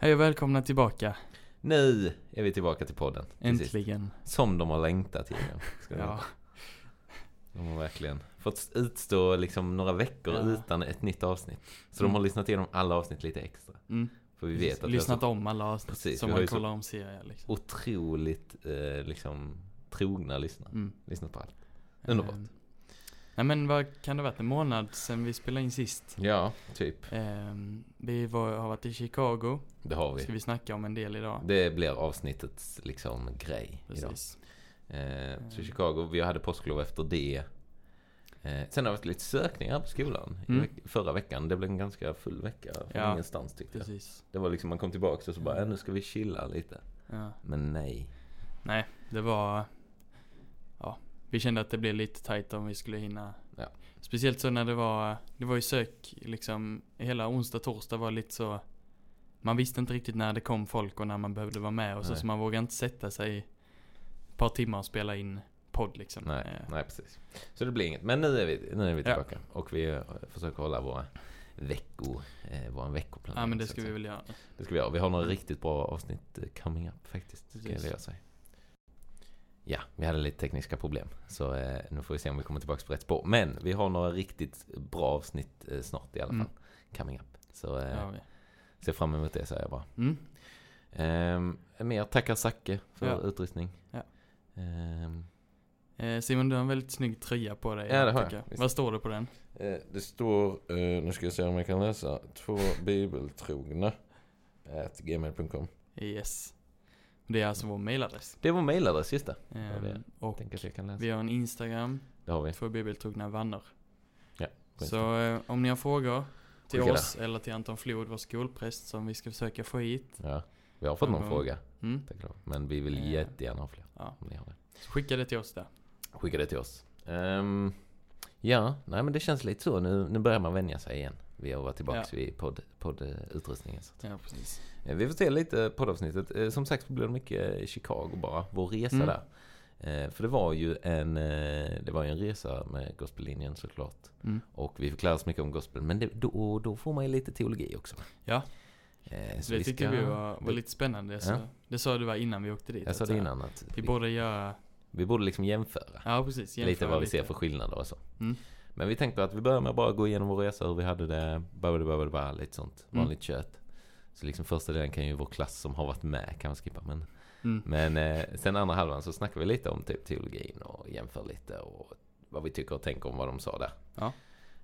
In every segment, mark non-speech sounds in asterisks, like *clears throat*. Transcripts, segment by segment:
Hej och välkomna tillbaka. Nu är vi tillbaka till podden. till sist. Äntligen. Som de har längtat igen. Ska Ja. veta. De har verkligen fått utstå liksom några veckor Ja. utan ett nytt avsnitt. Så Mm. de har lyssnat igenom alla avsnitt lite extra. Mm. För vi vet att Lyssnat vi har om alla avsnitt. Precis, som vi har man ju så- kollar om serier liksom. otroligt eh, liksom trogna lyssnare. Mm. Lyssnat på allt. Underbart. Ehm, nej men vad kan det ha varit? En månad sedan vi spelade in sist. Ja, typ. Ehm, vi var, har varit i Chicago. Det har Ska vi. vi snacka om en del idag. Det blir avsnittets liksom grej idag. Precis. Eh, så Mm. Chicago, vi hade påsklov efter det. Eh, sen har det varit lite sökningar på skolan Mm. veck- förra veckan. Det blev en ganska full vecka från Ja, ingenstans tyckte jag. Precis. Det var liksom, man kom tillbaka och så bara, Mm. äh, nu ska vi chilla lite. Ja. Men nej. Nej, det var... Ja, vi kände att det blev lite tajt om vi skulle hinna. Ja. Speciellt så när det var, det var ju sök liksom, hela onsdag, torsdag var lite så. Man visste inte riktigt när det kom folk och när man behövde vara med och så, så man vågade inte sätta sig ett par timmar och spela in podd liksom. Nej, Eh, nej precis. Så det blir inget. Men nu är vi, nu är vi Ja. tillbaka. Och vi eh, försöker hålla våra vecko, eh, våran veckoplan. Ja men det ska vi väl göra. Det ska vi göra. Vi har några riktigt bra avsnitt eh, coming up faktiskt. Ska jag säga. Ja, vi hade lite tekniska problem. Så eh, nu får vi se om vi kommer tillbaka på rätt spår. Men vi har några riktigt bra avsnitt eh, snart i alla fall. Mm. Coming up. Så eh, Ja, vi. se fram emot det säger jag bara. Mm. Ehm, mer tackar Zacke för Ja. utrustning. Ja. Ehm, Eh, Simon du har en väldigt snygg tröja på dig. Ja, det har jag. Visst. Vad står det på den? Eh, det står, eh, nu ska jag se om jag kan läsa, två bibeltrogna at gmail.com. Yes. Det är alltså vår mailadress. Det är vår mailadress, just det. Ehm, det. och vi har en Instagram, Det har vi. två bibeltrogna vänner. Ja, Så eh, om ni har frågor till Skicka oss eller till Anton Flod, vår skolpräst som vi ska försöka få hit. Ja, vi har fått någon Mm. fråga. Mm. Men vi vill Eh. jättegärna ha fler. Ja. Om ni har det. Så skicka det till oss där. Skicka det till oss. Ehm, ja, nej men det känns lite så. Nu, nu börjar man vänja sig igen. Vi har varit tillbaka Ja. vid podd, poddutrustningen. Ja, precis. Eh, Vi får se lite poddavsnittet. Eh, Som sagt blir det mycket Chicago bara. Vår resa Mm. där. Eh, För det var ju en, det var en resa med gospellinjen såklart. Mm. Och vi fick lära oss mycket om gospel. Men det, då, då får man ju lite teologi också. Ja. Så det tyckte vi var, var lite spännande. Så Ja. Det sa du var innan vi åkte dit. Jag sa det innan att Vi vi, borde göra, vi borde liksom jämföra. ja precis. lite jämföra vad vi ser för skillnader och så. Mm. Men vi tänkte att vi börjar med att bara gå igenom vår resa, hur vi hade det, bara, lite sånt. Mm. Vanligt kött. Så liksom första delen kan ju vår klass som har varit med kan vi skippa. Men Mm. Men eh, sen andra halvan så snackar vi lite om typ teologin och jämför lite och vad vi tycker och tänker om vad de sa där. Ja.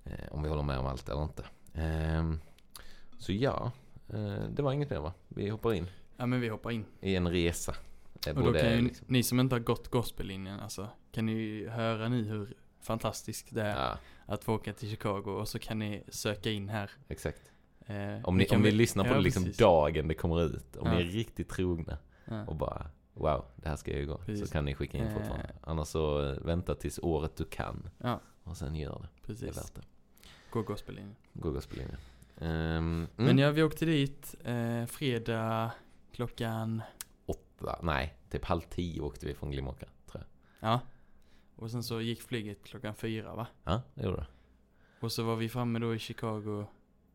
Eh, om vi håller med om allt eller inte. Ehm, så ja, eh, det var inget mer va? Vi hoppar in Ja men vi hoppar in. i en resa. Eh, Och då kan ju liksom, ni som inte har gått gospellinjen, alltså, kan ni höra nu hur fantastiskt det är ja, att få åka till Chicago och så kan ni söka in här. exakt. Eh, Om vi ni, om ni väl- lyssnar på ja, det liksom precis. dagen det kommer ut. Om Ja. ni är riktigt trogna och bara wow, det här ska jag ju gå. Precis. Så kan ni skicka in Eh. fortfarande. Annars så eh, vänta tills året du kan. Och sen gör det. Det är precis. värt det. Gå gospellinjen. Gå gospellinjen. Um, mm. Men ja, vi åkte dit eh, fredag klockan, åtta, nej, typ halv tio åkte vi från Glimåkra, tror jag. ja. Och sen så gick flyget klockan fyra va? Ja, det gjorde det. Och så var vi framme då i Chicago.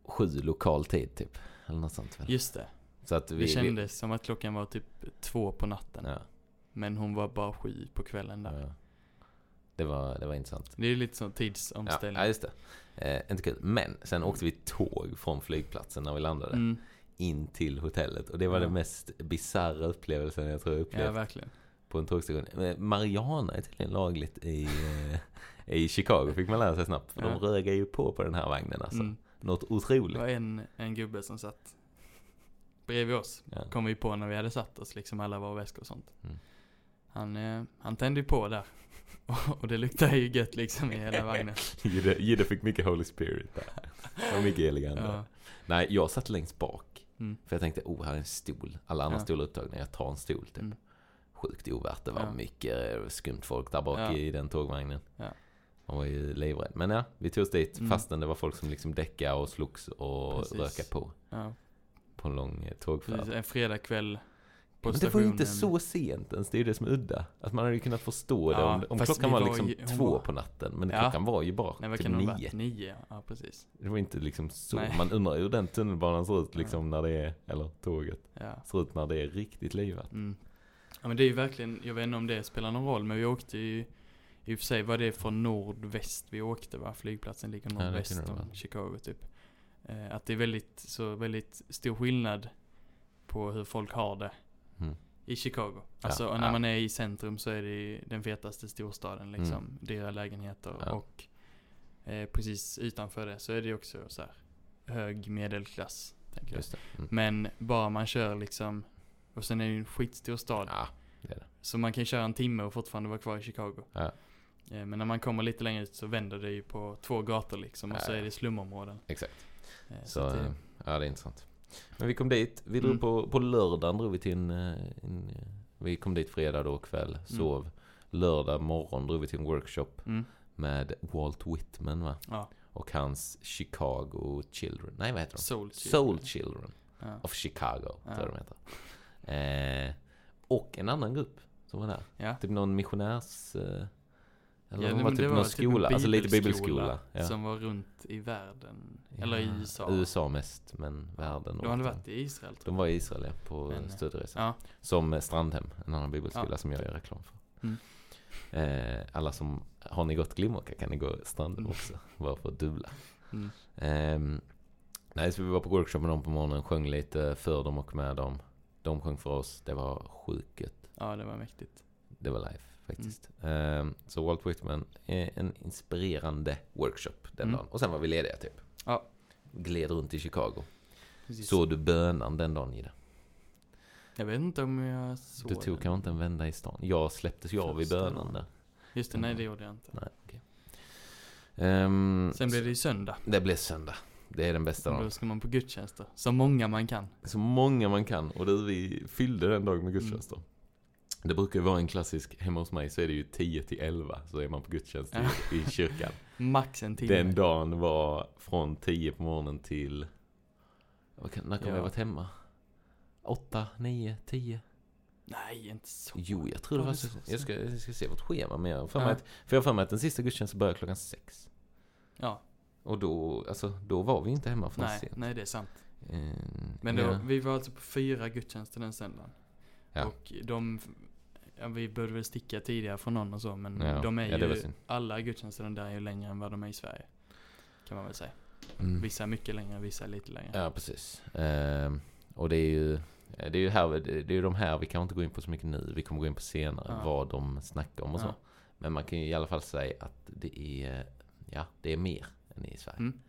Sju lokal tid typ, eller något sånt väl. Just det. Så att vi... Det kändes som att klockan var typ två på natten. Vi, ja, Men hon var bara sju på kvällen där. ja. Det var, det var intressant. Det är lite sån Ja, tidsomställning. ja, just det. Eh, inte kul. Men sen åkte vi tåg från flygplatsen när vi landade Mm. in till hotellet. Och det var Ja. den mest bisarra upplevelsen jag tror jag Ja, upplevt verkligen. På en tågstation. Mariana är tydligen lagligt i, eh, i Chicago, fick man lära sig snabbt. För Ja. de rögar ju på på den här vagnen alltså. Mm. Något Det otroligt. var en, en gubbe som satt bredvid oss. Ja. Kom vi på när vi hade satt oss, liksom alla våra väskor och sånt. Mm. Han, eh, han tände ju på där. *laughs* och det luktade ju gött liksom i hela vagnen. *laughs* Gidde fick mycket Holy Spirit där. Det var mycket elegant. Ja. Nej, jag satt längst bak. Mm. För jag tänkte, oh här är en stol. Alla andra Ja. stolar upptagna, jag tar en stol typ. Mm. Sjukt ovärt, det var Ja. mycket skumt folk där bak Ja. i den tågvagnen. Ja. Man var ju livrädd. Men ja, vi tog oss dit Mm. fastän det var folk som liksom däckade och slogs och Precis. rökade på. Ja, På en lång eh, tågfärd. precis. En fredagkväll Men det var ju inte så sent ens, det är ju det som är udda. Att man hade ju kunnat förstå det om, om klockan var var liksom ju- två var- på natten. Men klockan var ju bara Nej, typ nio. Nio, ja precis. Det var inte liksom så. Nej. Man undrar hur den tunnelbanan ser ut liksom när det är, eller tåget, ser ut när det är riktigt livat. Mm. Ja men det är ju verkligen, jag vet inte om det spelar någon roll, men vi åkte ju i och för sig var det från nordväst vi åkte va? Flygplatsen ligger nordväst det om. Chicago typ. Eh, att det är väldigt, så väldigt stor skillnad på hur folk har det Mm. i Chicago. Alltså ja. när man är i centrum så är det den fetaste storstaden liksom. Mm. Dyra lägenheter Ja. och eh, precis utanför det så är det också så här hög medelklass. Tänker jag. Mm. Men bara man kör liksom, och sen är det ju en skitstor stad. Ja, det det. Så man kan köra en timme och fortfarande vara kvar i Chicago. Ja. Eh, Men när man kommer lite längre ut så vänder det ju på två gator liksom och Ja, så är det slumområden. Exakt. Eh, Så, att det- eh, ja det är intressant. Men vi kom dit, vi drog Mm. på, på lördagen drog vi till en, en, vi kom dit fredag då kväll, sov. Lördag morgon drog vi till en workshop mm, med Walt Whitman va? ja, Och hans Chicago Children, nej vad heter de? Soul Soul Children Ja. of Chicago, Ja. tror jag de heter. Eh, och en annan grupp som var där. ja. Typ någon missionärs... Eh, eller Ja, de var typ någon en skola, alltså lite bibelskola. Ja. Som var runt i världen. Eller i Ja, USA. USA mest, men världen De hade varit i Israel tror De var i Israel ja, på Men, eh, studieresa. jag. Som eh, Strandhem, en annan bibelskola Ja. som jag gör reklam för. Mm. Eh, alla som, har ni gått Glimårka kan ni gå Strandhem Mm. också. *laughs* Bara för att dubbla. Mm. Ehm, nej, så vi var på workshop med dem på morgonen, sjöng lite för dem och med dem. De sjöng för oss, det var sjukt. Ja, det var mäktigt. Det var live faktiskt. Ehm, så Walt Whitman en inspirerande workshop den Mm. dagen. Och sen var vi lediga typ. Ja. Gled runt i Chicago. Precis. Såg du bönan den dagen Ida? Jag vet inte om jag såg Du tog den. kanske inte en vända i stan? Jag släpptes ju av i bönan där. Just det, nej det gjorde jag inte. Nej, okej. Ehm, Sen blev det ju söndag. det blev söndag. Det är den bästa dagen. då ska man på gudstjänster. Så många man kan. Så många man kan. Och du, vi fyllde den dagen med gudstjänster. Det brukar ju vara en klassisk, hemma hos mig så är det ju 10 till 11 så är man på gudstjänst i, i kyrkan. *laughs* Max en timme. Den dagen var från 10 på morgonen till, vad kan, när kan vi Ja. ha varit hemma? 8, 9, 10? Nej, inte så. Jo, jag tror det Var så. Jag ska, jag ska se vårt schema, men jag har för mig Ja. att, för jag har för mig att den sista gudstjänsten börjar klockan 6. Ja, Och då, alltså, då var vi inte hemma förrän nej, sent. nej det är sant. Eh, Men då, ja. vi var alltså på fyra gudstjänster den söndagen. Ja. Och de, ja, vi började väl sticka tidigare från någon och så, men Ja, de är ja, ju, alla gudstjänsterna där är ju längre än vad de är i Sverige. Kan man väl säga. Mm. Vissa är mycket längre, vissa är lite längre. Ja, precis. Ehm, och det är ju det är ju här, det är ju de här vi kan inte gå in på så mycket nu. Vi kommer gå in på senare vad de snackar om och så. Men man kan ju i alla fall säga att det är, ja, det är mer än i Sverige. Mm.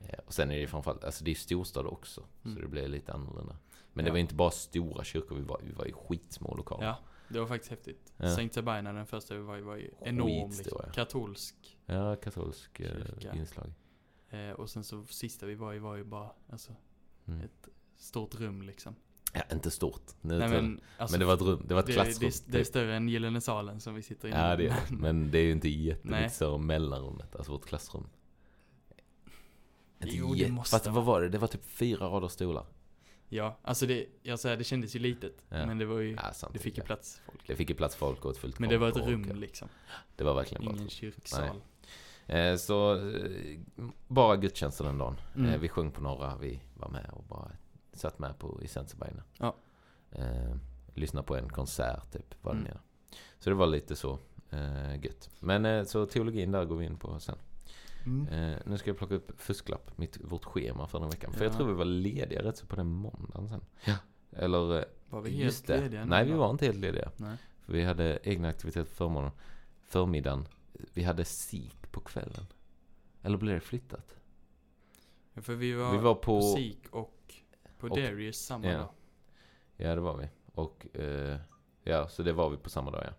Eh, Och sen är det framförallt, alltså det är storstad också. Mm. Så det blir lite annorlunda. Men det Ja. var inte bara stora kyrkor, vi var, vi var i skitsmå lokaler. Ja, det var faktiskt häftigt. Ja. Sankt Sabina, den första vi var i, var ju enorm liksom. ja. Katolsk. Ja, katolsk eh, Kyrka. inslag. Eh, och sen så sista vi var i var ju bara, alltså, Mm. ett stort rum liksom. Ja, inte stort. Nu Nej, men, alltså, men det var ett rum, det var ett det, klassrum. det, det är större än Gyllene salen som vi sitter i Ja det är det. *laughs* Men det är ju inte jättemycket större mellanrummet, alltså vårt klassrum. Inte Jo, det måste Fast vad var det? Det var typ fyra rader stolar. Ja, alltså det, jag säger, det kändes ju litet. Ja. Men det var ju, Ja, sant. det fick ju plats folk. Det fick ju plats folk och ett fullt Men det var ett rum och- liksom. Det var verkligen bara Ingen rum. kyrksal. Eh, så eh, bara gudstjänster den dagen. Mm. Eh, vi sjöng på några, vi var med och bara satt med på i Sensebaina. Ja. Eh, lyssnade på en konsert typ, det Mm. Så det var lite så eh, gött. Men så teologin där går vi in på sen. Mm. Eh, nu ska jag plocka upp fusklapp, mitt, vårt schema för den veckan. För Ja. jag tror vi var lediga rätt så på den måndagen sen. Ja. Eller, eh, Var vi just helt det. lediga? Nej, vi var inte helt lediga. Nej. För vi hade egna aktiviteter på förmiddagen. förmiddagen. Vi hade sik på kvällen. Eller blev det flyttat? Ja, För vi var, vi var på, på... Sik och på och- Darius samma ja. dag. Ja, det var vi. Och, eh, ja, så det var vi på samma dag, ja.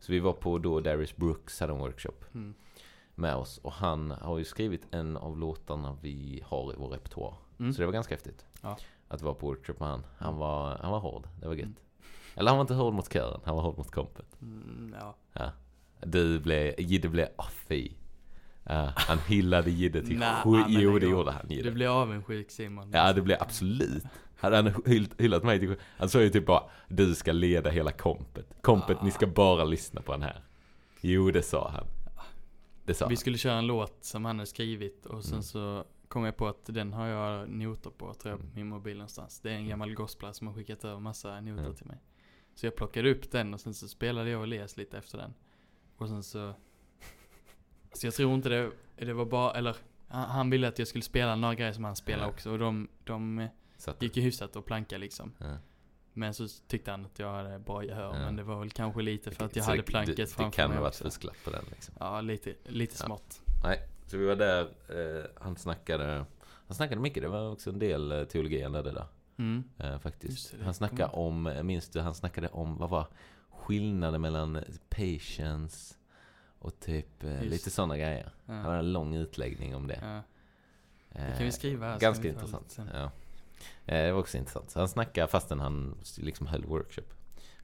Så vi var på då Darius Brooks hade en workshop Mm. Med oss. Och han har ju skrivit en av låtarna vi har i vår repertoar. Mm. Så det var ganska häftigt. Ja. Att vara på workshop med han. Han var, han var hård. Det var gött. Mm. Eller han var inte hård mot kören. Han var hård mot kompet. Mm, ja. Ja. Du blev, Jidde blev, åh fy. Ja, han hyllade Jidde till sju. Jo, det gjorde han Du Jidde. blir avundsjuk Simon. Ja, det blev absolut. Hade han hyllat mig till Han sa ju typ bara Du ska leda hela kompet. Kompet, Ah. ni ska bara lyssna på den här. Jo, det sa han. Det sa Vi han. skulle köra en låt som han hade skrivit och sen Mm. så kom jag på att den har jag noter på, tror jag, på Mm. min mobil någonstans. Det är en Mm. gammal gospelare som har skickat över massa noter Ja. till mig. Så jag plockade upp den och sen så spelade jag och Elias lite efter den. Och sen så... Så jag tror inte det, det var bara, eller han ville att jag skulle spela några grejer som han spelade Ja. också och de, de gick ju hyfsat att planka liksom. ja. Men så tyckte han att jag hade bra gehör, Ja. men det var väl kanske lite för att jag Så hade det- planket det, det framför kan mig ha varit fusklapp på den liksom. Ja, lite, lite Ja. smått. Nej, så vi var där. Eh, han snackade Han snackade mycket. Det var också en del eh, teologi han hade där. Mm. Eh, faktiskt. Det, det han snackade om, eh, minns du, han snackade om, vad var skillnaden mellan patience och typ eh, lite sådana grejer. Han hade Ja. en lång utläggning om det. Ja. Eh, Det kan vi skriva här. Ganska intressant. Ja. Eh, Det var också intressant. Så han snackade fastän han liksom höll workshop.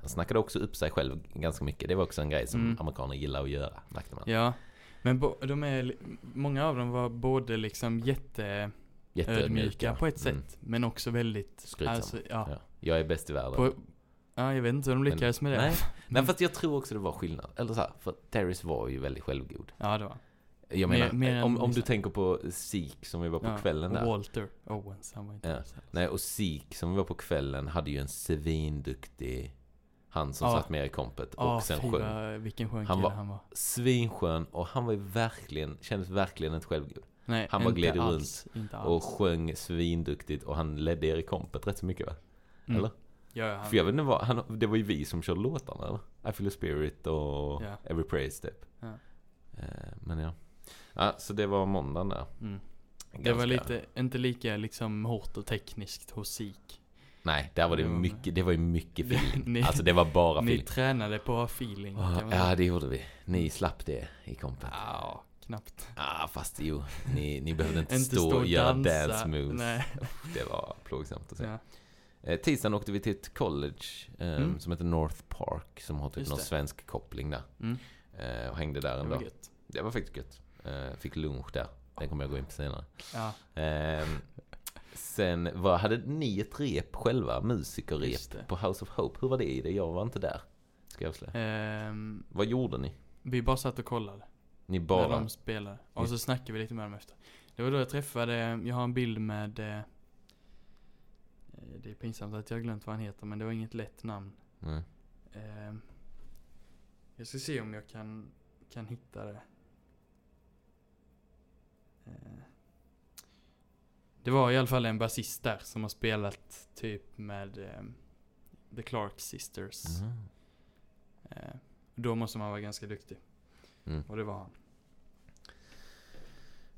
Han snackade också upp sig själv ganska mycket. Det var också en grej som Mm. amerikaner gillar att göra, märkte man. Ja. Men bo, de är, många av dem var både liksom jätteödmjuka Jätteödmjuka. på ett Mm. sätt. Men också väldigt, Skrytsamma. alltså, ja. Ja. Jag är bäst i världen. På, ja, jag vet inte hur de lyckades med det. Nej, *laughs* nej, fast jag tror också det var skillnad. Eller så här, för Terrence var ju väldigt självgod. Ja, det var Jag Mer- menar, mer än om, om du tänker på Sik som vi var på ja. kvällen där. Walter Owens, han var inte Ja. Nej, och Sik som vi var på kvällen hade ju en svinduktig han som Ja. satt med i kompet Ja, och sen fy sjöng. vilken skön Han var- han var. Svinskön och han var ju verkligen, kändes verkligen inte självgod. Nej, han bara gled alls. Och sjöng svinduktigt och han ledde er i kompet rätt så mycket va? Mm. Eller? Ja, ja, han, För jag vet inte vad, han, det var ju vi som körde låtarna eller? I feel a spirit och Ja. Every praise typ. Ja. Eh, men ja. Ja, så det var måndagen där. mm. Det var lite, inte lika liksom hårt och tekniskt hos SIK. Nej, där var det mycket, det var ju mycket *laughs* feeling. ni- alltså det var bara Ni feeling. tränade på feeling. Ah, ja, det gjorde vi. Ni slapp det i kompet. Ja, knappt. Ah, fast jo, ni, ni behövde inte, *laughs* Inte stå och göra dance moves. *laughs* Nej. Det var plågsamt att se. Ja. Eh, tisdagen åkte vi till ett college eh, Mm. som heter North Park. Som har typ Just någon det. svensk koppling där. Mm. Eh, och hängde där en dag. gött. Det var faktiskt gött. Eh, fick lunch där. Den kommer jag gå in på senare. Ja, Ehm, sen vad, hade ni ett rep själva? Musikerrep på House of Hope. Hur var det i det? Jag var inte där. Ska jag avslöja. ehm, Vad gjorde ni? vi bara satt och kollade Ni när bara... de spelade. Och så snackade vi lite med dem efter. Det var då jag träffade, jag har en bild med eh, Det är pinsamt att jag har glömt vad han heter men det var inget lätt namn. Nej. Ehm, jag ska se om jag kan, kan hitta det. Eh, det var i alla fall en basist där som har spelat typ med ehm, The Clark Sisters. Eh, då måste man vara ganska duktig. Mm. Och det var han.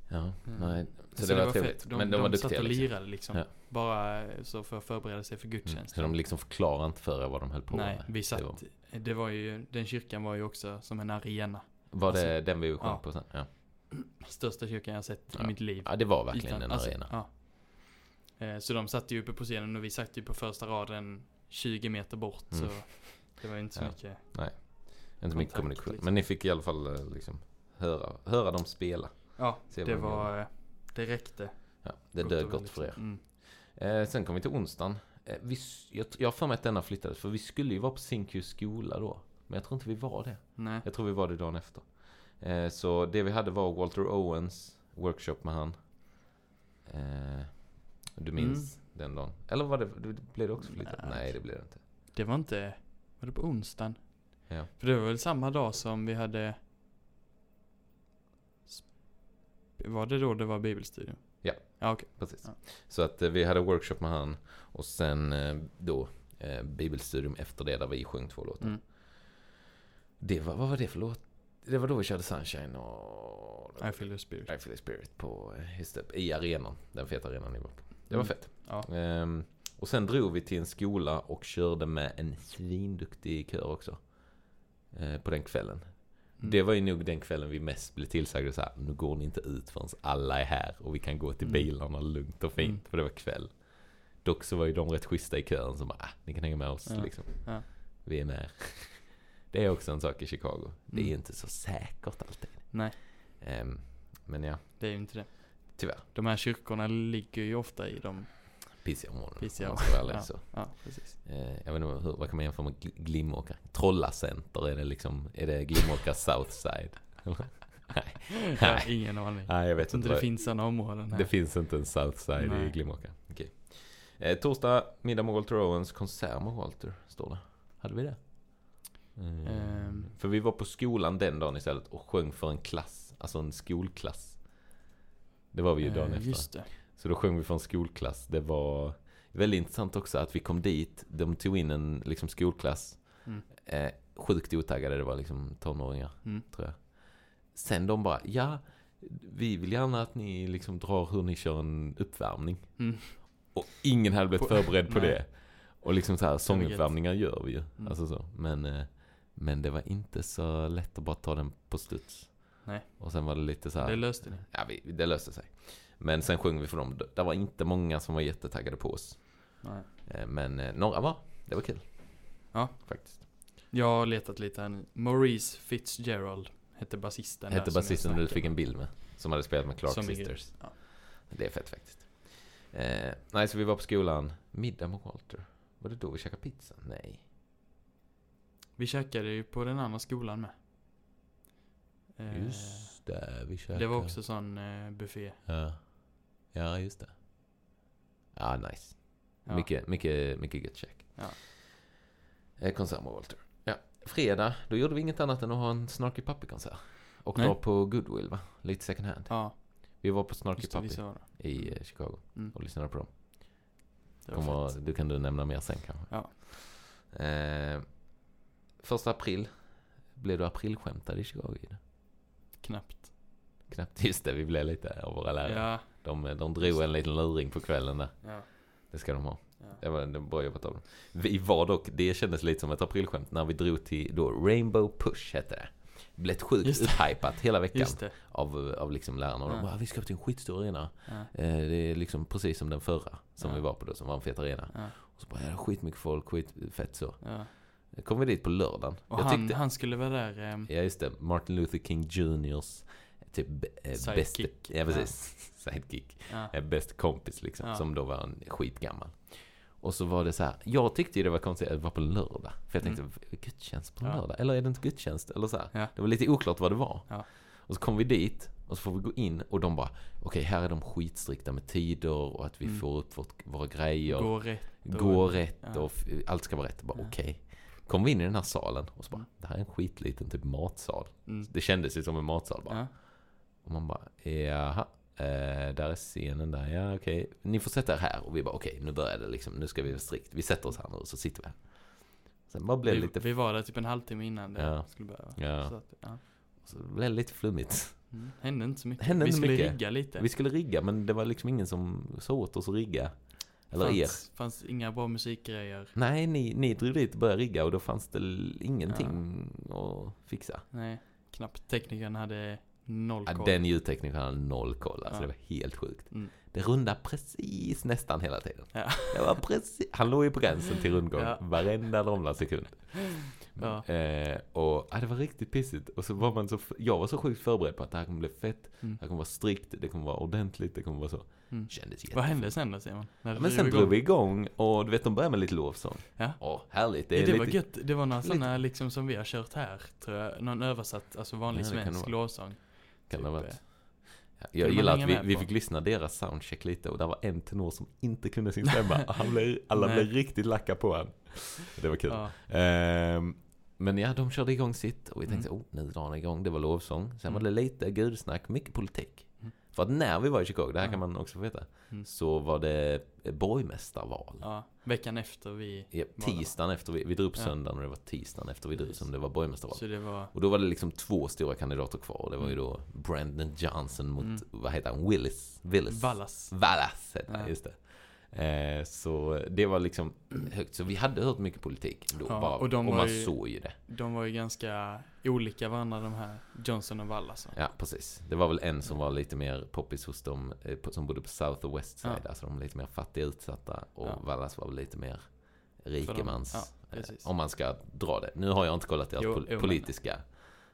Ja, Mm. nej. Så, Så, det, var trevligt. fett. De, Men de, de, var satt duktiga och liksom. lirade liksom. Ja. Bara eh, så för att förbereda sig för Mm. gudstjänst. Så de liksom förklarar inte för er vad de höll på Nej, med. vi satt. Det var, Det var ju, den kyrkan var ju också som en arena. var det alltså, den vi sjöng ja. på sen? Ja. Största kyrkan jag sett Ja. i mitt liv. ja, det var verkligen Utan- en alltså, arena. Ja. Eh, Så de satt ju uppe på scenen och vi satt ju på första raden 20 meter bort. Mm. Så det var inte så Ja. mycket. Inte mycket kommunikation. liksom. Men ni fick i alla fall eh, liksom höra, höra dem spela. Ja, Se det var, eh, det räckte. Ja, det Gott dög gott för er. Mm. Eh, sen kom vi till onsdagen. Eh, vi, jag, jag har för mig att denna flyttades, för vi skulle ju vara på Zinkys skola då. Men jag tror inte vi var det. Nej. Jag tror vi var det dagen efter. Eh, så det vi hade var Walter Owens workshop med han. Eh, du minns den dagen? Eller var det, blev det också flyttat? Nej. Nej, det blev det inte. Det var inte, var det på onsdagen? Ja. För det var väl samma dag som vi hade Var det då det var bibelstudion? Ja. Ja okej. Precis. Ja. Så att eh, vi hade workshop med han och sen då bibelstudium efter det där vi sjöng två låtar. Mm. Det var, vad var det för låt? Det var då vi körde Sunshine och... I feel the spirit. I feel the spirit på, eh, just det, i arenan. Den feta arenan ni var på. Det var Mm. fett. Ja. Ehm, och sen drog vi till en skola och körde med en svinduktig kör också. Eh, på den kvällen. Mm. Det var ju nog den kvällen vi mest blev tillsagda så här. Nu går ni inte ut förrän alla är här och vi kan gå till Mm. bilarna lugnt och fint. Mm. För det var kväll. Dock så var ju de rätt schyssta i kören som bara, ah, ni kan hänga med oss Ja. liksom. Ja. Vi är med. Det är också en sak i Chicago. Det är Mm. inte så säkert alltid. Nej, Ehm, men ja, det är ju inte det. tyvärr. De här kyrkorna ligger ju ofta i de pissiga områden. Pissiga om man ska vara ärlig, ja. så. Ja, precis. Eh, jag vet inte, hur, vad kan man jämföra med Gl- Glimåkra? Trollacenter, är det liksom, är det Glimåkra *laughs* Southside? Eller? Nej. Jag har ingen aning. Nej, jag vet inte. inte det vad- finns sådana områden här. det finns inte en Southside i Nej. Glimåkra. Okej. Eh, torsdag, middag med Walter Owens, konsert med Walter, står det. Hade vi det? Mm. Ehm. För vi var på skolan den dagen istället och sjöng för en klass, alltså en skolklass. Det var vi ju dagen Eh, efter. Just det. Så då sjöng vi för en skolklass. Det var väldigt intressant också att vi kom dit. De tog in en liksom, skolklass. Mm. Eh, sjukt otaggade, det var liksom tonåringar, Mm. tror jag. Sen de bara, ja, vi vill gärna att ni liksom drar hur ni kör en uppvärmning. Mm. Och ingen hade blivit På- förberedd på det. Och liksom så här, sånguppvärmningar gör vi ju. Mm. Alltså så. Men, eh, men det var inte så lätt att bara ta den på studs. Nej. Och sen var det lite så här. Det löste ni. Ja, vi, det löste sig. Men sen sjöng vi för dem. Det var inte många som var jättetaggade på oss. Nej. Eh, Men eh, några var. Det var kul. Ja. Faktiskt. Jag har letat lite här nu. Maurice Fitzgerald hette basisten Hette basisten du fick en bild med. Som hade spelat med Clark Som Sisters. ja. Det är fett faktiskt. Eh, nej, så vi var på skolan. Middag med Walter. Var det då vi käkade pizza? Nej. Vi käkade ju på den andra skolan med. Eh, Just det, vi käkade. Det var också sån eh, buffé. Ja. Ja, just det. Ja, nice. Ja. Mycket, mycket, mycket gött käk. Ja. Eh, konsert med Walter. Ja. Fredag, då gjorde vi inget annat än att ha en Snarky Puppy-konsert. Och Nej. dra på Goodwill va? Lite second hand. Ja, Vi var på Snarky Puppy i eh, Chicago Mm. och lyssnade på dem. Kommer, du kan du nämna mer sen kanske. Ja. Eh, första april blev du aprilskämtad i Chicago. Knappt. Knappt. Just det, vi blev lite av våra lärare. Ja, De, de drog en liten luring på kvällen där. ja, Det ska de ha. ja. Det var, var bra jobbat av dem. Vi var dock, det kändes lite som ett aprilskämt när vi drog till då Rainbow Push hette det. Blev det. upphypat hela veckan av, av liksom lärarna. Och de Ja. bara, vi ska till en skitstor arena. Ja, Eh, det är liksom precis som den förra som vi var på då, som var en fet arena. Och så bara, ja, skitmycket folk, skitfett så. Ja. Kom vi dit på lördagen. Och Jag han, tyckte, han skulle vara där. ehm, ja just det, Martin Luther King Juniors typ eh, Sidekick. ja precis, *laughs* sidekick. ja. Eh, bäst kompis liksom, Ja. som då var en skitgammal. Och så var det så här, jag tyckte ju det var konstigt att det var på lördag. För jag tänkte, Mm. gudstjänst på Ja. lördag? Eller är det inte gudstjänst? Eller så här. Ja. Det var lite oklart vad det var. Ja. Och så kom vi dit, och så får vi gå in och de bara, okej här är de skitstrikta med tider och att vi Mm. får upp vårt, våra grejer. Gå rätt. och- gå rätt ja. och allt ska vara rätt. Bara Ja. okej. Kom vi in i den här salen och så bara, Mm. det här är en skitliten typ matsal. Mm. Det kändes ju som en matsal bara. Ja. Och man bara, jaha, eh, där är scenen där, ja okej. Ni får sätta er här. Och vi bara, okej, nu börjar det liksom, nu ska vi vara strikt. Vi sätter oss här nu och så sitter vi här. Sen bara blev Vi, lite, vi var där typ en halvtimme innan det Ja. skulle börja. Ja. Så att, ja. så blev det lite flummigt. Mm. Hände inte så mycket. Hände vi skulle mycket. rigga lite. Vi skulle rigga, men det var liksom ingen som sa åt oss att rigga. Eller er. fanns, fanns inga bra musikgrejer. Nej, ni, ni drog dit och började rigga och då fanns det ingenting att fixa. Nej, knappt. Teknikern hade noll Ja, koll. den ljudteknikern hade noll koll, alltså Ja. det var helt sjukt. Mm. Det rundade precis nästan hela tiden. Ja. Det var precis, han låg ju på gränsen till rundgång Ja. varenda långa sekund. Ja. Eh, och ja, det var riktigt pissigt. Och så var man så, jag var så sjukt förberedd på att det här kommer bli fett. Mm. Det här kommer vara strikt, det kommer vara ordentligt, det kommer vara så. Mm. Kändes Vad jättefint. hände sen då Simon? Ja, men sen drog vi igång och du vet de började med lite lovsång. Ja. Åh, härligt. Det är det lite... var gött. Det var några lite- sådana liksom som vi har kört här, tror jag. Någon översatt, alltså vanlig Ja, svensk lovsång. Kan det ha typ, varit. Jag gillar att vi, vi fick lyssna deras soundcheck lite och det var en tenor som inte kunde sin stämma. *laughs* Han blev, alla blev riktigt lacka på han. Det var kul. Ja. Ehm, men ja, de körde igång sitt och vi tänkte, Mm. oh, nu drar han igång. Det var lovsång. Sen var Mm. det lite gudsnack, mycket politik. För att när vi var i Chicago, det här kan man också få veta, Mm. så var det borgmästarval. ja, veckan efter vi... Ja, tisdagen efter vi, vi drog Ja. söndagen och det var tisdagen efter vi drog som det var borgmästarval. Så det var... Och då var det liksom två stora kandidater kvar. Och det var ju Mm. då Brandon Johnson mot, Mm. vad heter han, Willis? Willis. Vallas. Vallas heter han, just det. Eh, så det var liksom högt. Så vi hade hört mycket politik då Ja, bara, och och, man ju- såg ju det. De var ju ganska olika varandra de här Johnson och Vallas. va? Ja, precis. Det var väl en som var lite mer poppis hos dem eh, som bodde på South och West Side. Ja. Alltså de lite mer fattiga utsatta. Och Ja. Vallas var väl lite mer rikemans. ja, eh, om man ska dra det. Nu har jag inte kollat deras pol- politiska.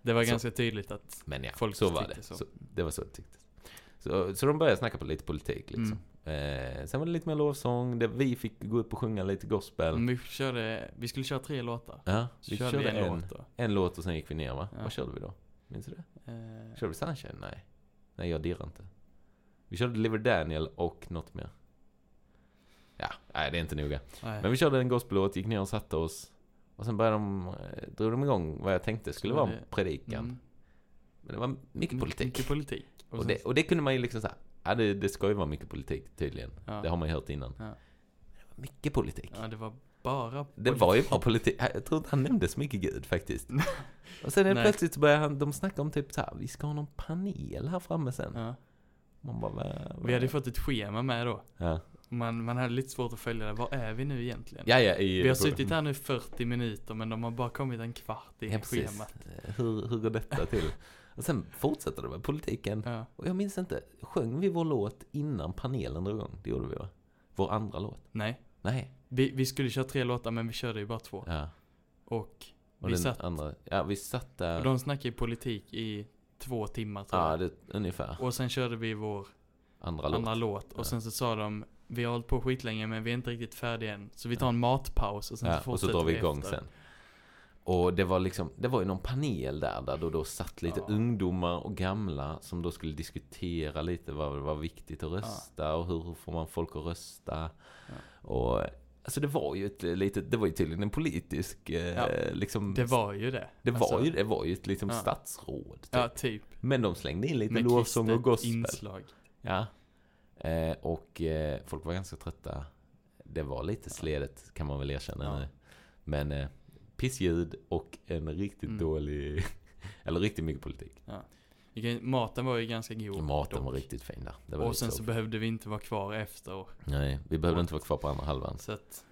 Det var Så- ganska tydligt att Men ja, folk så var det. så. Så. det var så det tycktes. Så, så de började snacka på lite politik liksom. Mm. Eh, sen var det lite mer lovsång. Det, vi fick gå upp och sjunga lite gospel. Vi körde, vi skulle köra tre låtar. Ja, vi körde körde en, en, låt en låt och sen gick vi ner va? Ja. Vad körde vi då? Minns du det? Eh, Körde vi Sunshine? Nej. Nej, jag dirrar inte. Vi körde Deliver Daniel och något mer. Ja, nej det är inte noga. nej. Men vi körde en gospellåt, gick ner och satte oss. Och sen började de, eh, drog de igång vad jag tänkte skulle vara en predikan. Mm. Men det var mycket politik. Mycket politik. Och sen- det, och det kunde man ju liksom säga, ja det, det ska ju vara mycket politik tydligen. ja. Det har man ju hört innan. Ja. Mycket politik. ja, det var bara Det var ju bara politik. Jag tror inte han nämnde så mycket Gud faktiskt. *laughs* Och sen helt plötsligt så började han, de snacka om typ så här, vi ska ha någon panel här framme sen. Ja. Man bara, vad, Vi hade ju fått ett schema med då. Ja, Man, man hade lite svårt att följa det. Var är vi nu egentligen? ja, ja i, Vi har suttit här nu 40 minuter men de har bara kommit en kvart i Ja, schemat. Hur, hur går detta till? *laughs* Och sen fortsätter det med politiken. Ja. Och jag minns inte, sjöng vi vår låt innan panelen drog igång? Det gjorde vi va? Vår andra låt? Nej. Nej. Vi, vi skulle köra tre låtar men vi körde ju bara två. Ja. Och, Och vi satt, andra, ja vi satt där. och de snackade politik i två timmar tror ja, jag. det, ungefär. Och sen körde vi vår Andra låt. andra låt. Och Ja. sen så sa de, vi har hållit på skitlänge men vi är inte riktigt färdiga än. Så vi tar en matpaus och sen Ja, så och så fortsätter drar vi igång efter. sen. Och det var liksom, det var ju någon panel där, där då, då satt lite Ja. ungdomar och gamla som då skulle diskutera lite vad det var viktigt att rösta och hur får man folk att rösta. Och alltså det var ju ett litet, det var ju tydligen en politisk, eh, Ja, liksom. Det var ju det. det var Alltså, ju, det var ju ett liksom Ja. statsråd. Typ. Ja, typ. Men de slängde in lite Med lovsång och gospel. inslag. Ja. Eh, och eh, folk var ganska trötta. Det var lite sledet kan man väl erkänna Ja. nu. Men eh, pissljud och en riktigt Mm. dålig, *laughs* eller riktigt mycket politik. Vilken- Maten var ju ganska god. Maten dock. var riktigt fin där. Och sen så. så behövde vi inte vara kvar efter. Nej, vi behövde mat. inte vara kvar på andra halvan. så att,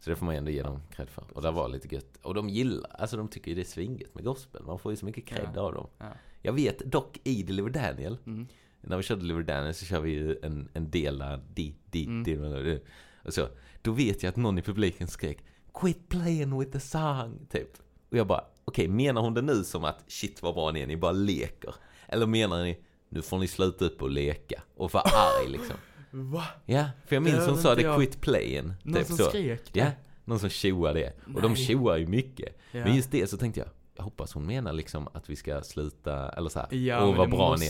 Så det får man ändå ge dem cred för. Och det var lite gött. Och de gillar, alltså de tycker ju det är svinget med gospel. Man får ju så mycket cred Ja. av dem. ja. Jag vet dock i Deliver Daniel, Mm. när vi körde Deliver Daniel så kör vi ju en, en del där, di, di, Mm. di, di, och så. Då vet jag att någon i publiken skrek Quit playing with the song, typ. Och jag bara, okej, menar hon det nu som att shit vad bra ni är, ni bara leker? Eller menar ni, nu får ni sluta upp och leka och vara arg liksom? *laughs* Va? Ja, för jag Det minns hon sa det jag. quit playing, Någon typ som så. skrek det? Ja, någon som tjoar det. Och de Nej. tjoar ju mycket. Ja. Men just det så tänkte jag, jag hoppas hon menar liksom att vi ska sluta, eller så här, Ja, åh vad det bra ni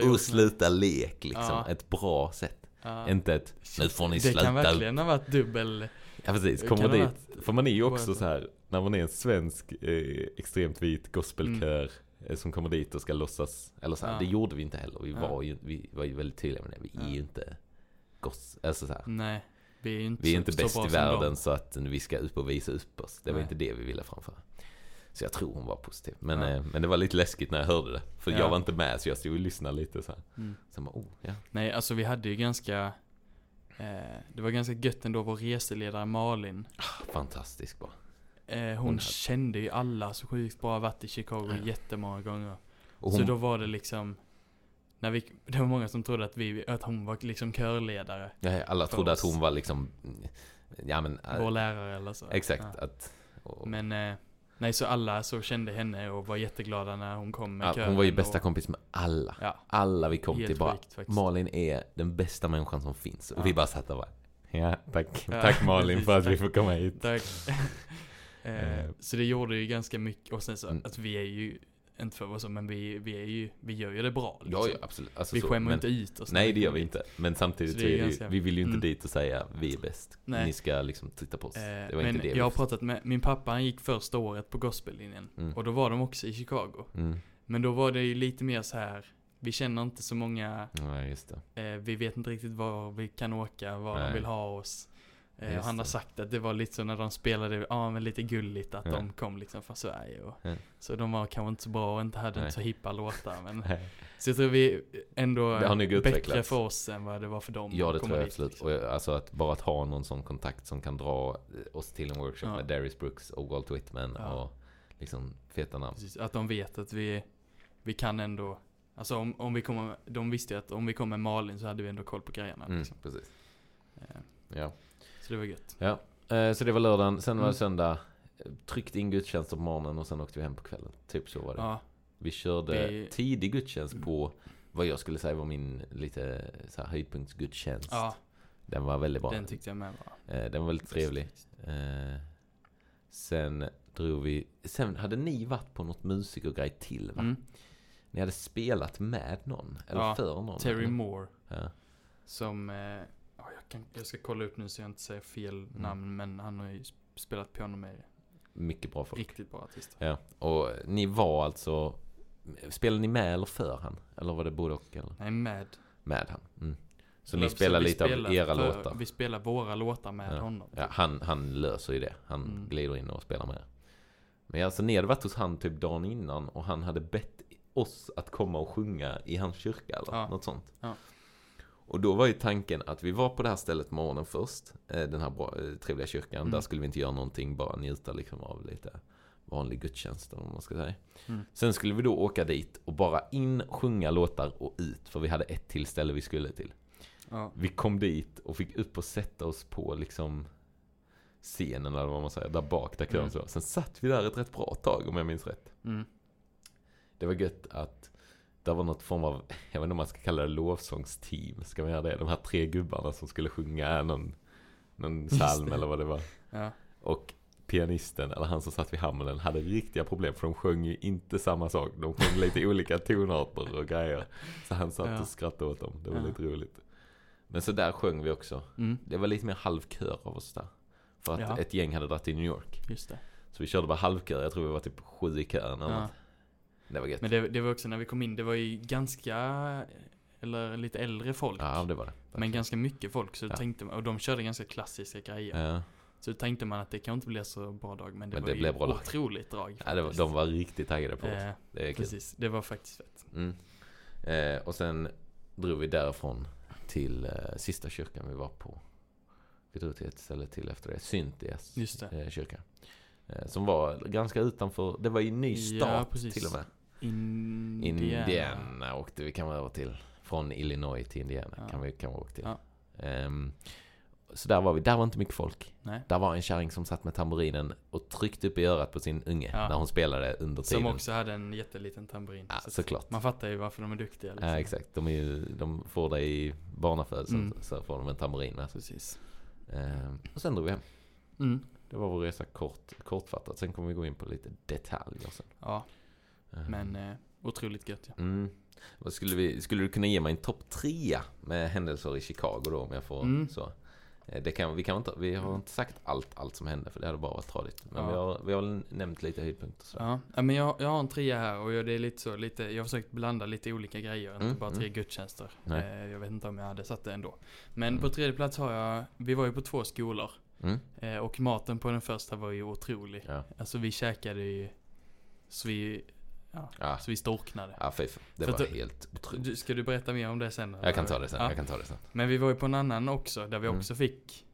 är. Och sluta lek liksom, Ja. ett bra sätt. Ja. Inte ett, nu får ni Det sluta. kan verkligen ha varit dubbel... Ja precis, kommer dit. För man är ju också så. så här, när man är en svensk eh, extremt vit gospelkör eh, som kommer dit och ska låtsas, eller så här, Ja. det gjorde vi inte heller. Vi Ja. var ju, vi var ju väldigt tydliga med det. Vi är Ja. ju inte gos, alltså så här. Nej. Vi är ju inte Vi är så, inte så bäst i världen dem. så att vi ska upp och visa upp oss. Det var Nej. inte det vi ville framföra. Så jag tror hon var positiv. Men, Ja. eh, men det var lite läskigt när jag hörde det. För Ja. jag var inte med så jag stod och lyssnade lite så här. Mm. Sen bara, oh, ja. Nej, alltså vi hade ju ganska... Eh, det var ganska gött ändå, vår reseledare Malin. Fantastisk bara. Eh, hon Hon kände ju alla så sjukt bra, varit i Chicago Ja. jättemånga gånger. Och Så hon, då var det liksom... När vi, det var många som trodde att, vi, att hon var liksom körledare. ja, alla trodde att oss. hon var liksom, ja men, eh, Vår lärare eller så. exakt. Ja. Att, och, Men, eh, nej så alla så kände henne och var jätteglada när hon kom med ja, hon var ju bästa och, kompis med alla. Ja, Alla vi kom helt till bara, sjukt. Malin är den bästa människan som finns. Och Ja. vi bara satt och bara, ja tack, tack Malin för att vi får komma hit. Tack. *laughs* eh, Eh. så det gjorde ju ganska mycket. Och sen så, Mm. att vi är ju, inte för att vara så, men vi, vi är ju, vi gör ju det bra. Ja, liksom. ja absolut. Alltså, vi så, skämmer men- inte ut oss. Nej det gör vi inte. Men samtidigt Så är det ju, ganska- vi vill ju inte Mm. dit och säga vi är bäst. Nej. Ni ska liksom titta på oss. Eh, det var men inte det jag har pratat med, min pappa han gick första året på gospellinjen. Mm. Och då var de också i Chicago. Mm. Men då var det ju lite mer så här. vi känner inte så många, Nej eh, vi vet inte riktigt var vi kan åka, var Nej. de vill ha oss. Eh, han har sagt att det var lite så när de spelade, ja men lite gulligt att Ja. de kom liksom från Sverige. Och, Ja. Så de var kanske inte så bra och inte hade Nej. inte så hippa låtar. Men, *laughs* så jag tror vi ändå Det har bättre utvecklats. för oss än vad det var för dem. Ja det tror jag dit, absolut. liksom. Och jag, alltså att bara att ha någon sån kontakt som kan dra eh, oss till en workshop Ja. med Darius Brooks och Walt Whitman och liksom feta namn. Precis, att de vet att vi, vi kan ändå, alltså om, om vi kommer, de visste ju att om vi kom med Malin så hade vi ändå koll på grejerna. Mm, Liksom. precis. Eh, Ja. Så det var gött. ja. Eh, så det var lördagen, sen var det Mm. söndag. Tryckte in gudstjänster på morgonen och sen åkte vi hem på kvällen. Typ så var det. Ja, Vi körde Vi- tidig gudstjänst på vad jag skulle säga var min lite så här höjdpunktsgudstjänst. ja. Den var väldigt bra. Den tyckte jag med var Eh, den var väldigt trevlig. Eh, sen drog vi... Sen hade ni varit på något musikergrej till va? Mm. Ni hade spelat med någon? Eller Ja, för någon? Terry? Moore. Ja. Som, kan, jag ska kolla upp nu så jag inte säger fel Mm. namn, men han har ju sp- spelat piano med Mycket bra folk. riktigt bra artister. Ja, och ni var alltså... Spelade ni med eller för han? Eller var det både och? Eller? Nej, med. Med han? Mm. Så Eller, ni spelar lite av era för- låtar? Vi spelar våra låtar med Ja. honom. Ja, han, han löser ju det. Han Mm. glider in och spelar med. Men alltså ni hade varit hos han typ dagen innan och han hade bett oss att komma och sjunga i hans kyrka eller Ja. något sånt. Ja. Och då var ju tanken att vi var på det här stället morgonen först. eh, Den här bra, eh, trevliga kyrkan. Mm. Där skulle vi inte göra någonting, bara njuta liksom av lite vanlig gudstjänst vad man ska säga. Mm. Sen skulle vi då åka dit och bara in, sjunga låtar och ut. För vi hade ett till ställe vi skulle till. Ja. Vi kom dit och fick upp och sätta oss på liksom scenen eller vad man säger, där bak där Mm. så. Sen satt vi där ett rätt bra tag om jag minns rätt. Mm. Det var gött att det var något form av, *laughs* jag vet inte om man ska kalla det lovsångsteam, ska man göra det? De här tre gubbarna som skulle sjunga någon, någon psalm eller vad det var. Ja. Och pianisten, eller han som satt vid hammaren, hade riktiga problem för de sjöng ju inte samma sak. De sjöng lite *laughs* olika tonarter och grejer. Så han satt Ja. och skrattade åt dem. Det var Ja. lite roligt. Men så där sjöng vi också. Mm. Det var lite mer halvkör av oss där. För att ett gäng hade dragit till New York. Just det. Så vi körde bara halvkör. Jag tror vi var typ sju i eller Ja. något. Det var gött. Men det, det var också när vi kom in, det var ju ganska, eller lite äldre folk. Ja, det var det. Men ganska mycket folk, så Ja. tänkte man, och de körde ganska klassiska grejer. Ja, Så tänkte man att det kan inte bli så bra dag, men det Men var det ju blev bra dag. otroligt drag. ja var, de var riktigt taggade på oss. eh, Det är kul. Precis, det var faktiskt fett. Mm. Eh, och sen drog vi därifrån till eh, sista kyrkan vi var på. Vi drog till ett ställe till efter det. Syntias Just det. eh, kyrka. Eh, som var ganska utanför. Det var ju ny Ja, start precis. till och med. Indiana. Indiana åkte vi kan man över till. Från Illinois till Indiana Ja. kan vi kan vi åka till. Ja. Ehm, så där var vi. Där var inte mycket folk. Nej. Där var en kärring som satt med tamburinen och tryckte upp i örat på sin unge Ja. när hon spelade under tiden. Som också hade en jätteliten tamburin. Ja, Så såklart. man fattar ju varför de är duktiga. Liksom. Ja, exakt. De, är ju, de får det i barnafödseln Mm. så får de en tamburin med. Precis. Ehm, och sen drog vi hem. Mm. Det var vår resa kort, kortfattat. Sen kommer vi gå in på lite detaljer sen. Ja, men eh, otroligt gött ja. Mm. Vad skulle, vi, skulle du kunna ge mig en topp trea med händelser i Chicago då om jag får Mm. så? Eh, Det kan, vi, kan inte, vi har inte sagt allt, allt som hände för det hade bara varit tradigt. Men Ja. vi, har, vi har nämnt lite höjdpunkter så. Ja, men jag, jag har en trea här och jag, det är lite så, lite, jag har försökt blanda lite olika grejer, Mm, inte bara tre mm. gudstjänster. Nej. Eh, jag vet inte om jag hade satt det ändå. Men Mm. på tredje plats har jag, vi var ju på två skolor. Mm. Eh, och maten på den första var ju otrolig. Ja. Alltså vi käkade ju, så vi, ja, Ja. så vi storknade. Ja, fy. Det För var helt otroligt. Du, ska du berätta mer om det sen? Jag kan ta det sen. Ja. Jag kan ta det sen. Men vi var ju på en annan också, där vi Mm. också fick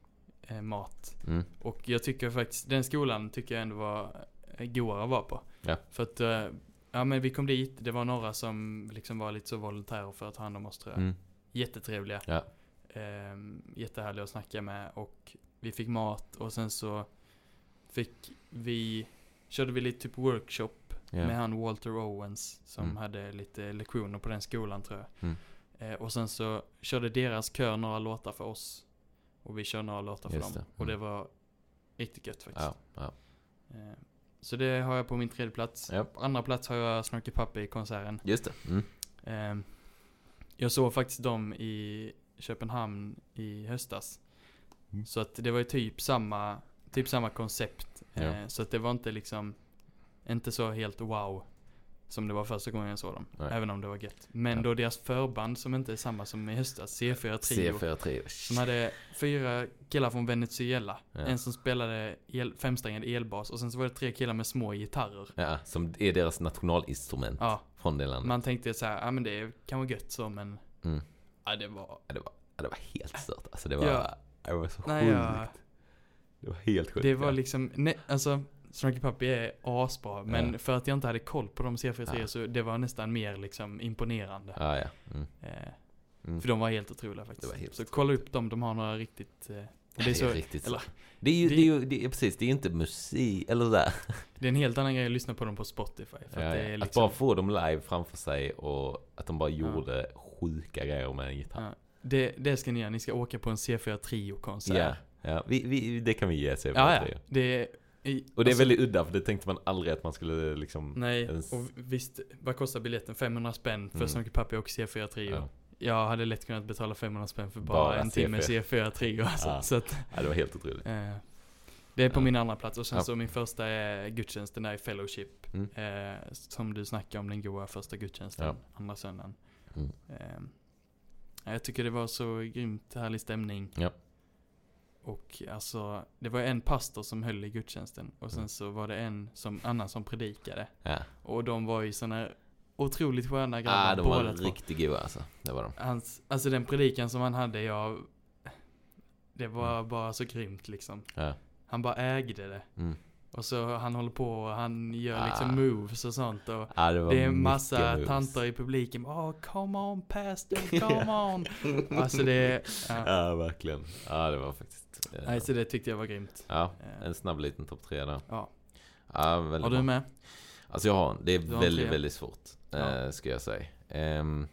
eh, mat. Mm. Och jag tycker faktiskt, den skolan tycker jag ändå var eh, godare att vara på. Ja. För att, eh, ja men vi kom dit, det var några som liksom var lite så volontärer för att ta hand om oss tror jag. Mm. Jättetrevliga. Ja. Ehm, jättehärliga att snacka med och vi fick mat och sen så fick vi, körde vi lite typ workshop Ja. med han Walter Owens som Mm. hade lite lektioner på den skolan tror jag. Mm. Eh, och sen så körde deras kör några låtar för oss. Och vi kör några låtar för Just dem. det. Och det Mm. var riktigt gött faktiskt. Ja, ja. Eh, så det har jag på min tredje plats. Ja. På andra plats har jag Snarky Puppy i konserten. Just det. Mm. Eh, jag såg faktiskt dem i Köpenhamn i höstas. Mm. Så att det var ju typ samma, typ samma koncept. Eh, så att det var inte liksom, inte så helt wow. Som det var första gången jag såg dem. Nej. Även om det var gött. Men Ja. då deras förband som inte är samma som i höstas, C4 Trio. C4 Trio. Som hade fyra killar från Venezuela. Ja. En som spelade el, femsträngad elbas och sen så var det tre killar med små gitarrer. Ja, som är deras nationalinstrument Ja, från det landet. man tänkte så här, ja men det kan vara gött så men... Mm. Ja det var... Ja, det, var, det var helt stört. Alltså det var, Ja. det var så Nej, sjukt. Det var helt sjukt. Det var liksom, nej, alltså Snarky Puppy är asbra men Ja. för att jag inte hade koll på de C4 Trio Ja. så det var nästan mer liksom imponerande. Ja, ja. Mm. Eh, Mm. För de var helt otroliga faktiskt. Det helt så kolla upp dem, de har några riktigt... Eh, Det det, är, är så, riktigt eller. Det är ju, det- det är ju, det är, precis, det är inte musik, eller där. *laughs* det är en helt annan grej att lyssna på dem på Spotify. För att det är Att liksom, bara få dem live framför sig och att de bara gjorde sjuka grejer med en gitarr. det, det ska ni göra. Ni ska åka på en C4 Trio-konsert. Ja. Vi, vi, det kan vi ge sig. ja, ja. Det är, i, Och det är alltså, väldigt udda för det tänkte man aldrig att man skulle liksom... Nej, ens- och visst, vad kostar biljetten? 500 spänn för Mm. så mycket pappa åker C4 Trio. Ja. Jag hade lätt kunnat betala 500 spänn för bara, Bara en timme C4. C4 Trio alltså. Ja. Så att, Ja, det var helt otroligt. eh, det är på Ja. min andra plats och sen Ja. så min första är gudstjänsten där i Fellowship. Mm. Eh, som du snackade om, den goa första gudstjänsten, Ja. andra söndagen. Mm. Eh, ja, jag tycker det var så grymt härlig stämning. Ja. Och alltså, det var en pastor som höll i gudstjänsten och sen Mm. så var det en som, annan som predikade. Ja. Och de var ju såna otroligt sköna grabbar Ah, de var riktigt goda alltså. Det var de. Hans, alltså den predikan som han hade, jag... Det var bara så grymt liksom. Ja. Han bara ägde det. Mm. Och så han håller på och han gör liksom Ah. moves och sånt och Ja, det det är massa moves. tanter i publiken. Åh, come on pastor, *laughs* come on. alltså det, ja. Ja, verkligen. Ja, det var faktiskt... eh, Nej, så det tyckte jag var grymt. Ja, Eh, en snabb liten topp tre där. Ja. Ja, väldigt Har du med? Alltså jag har, det är väldigt, tre. väldigt svårt. Ja. Eh, ska jag säga. Ehm,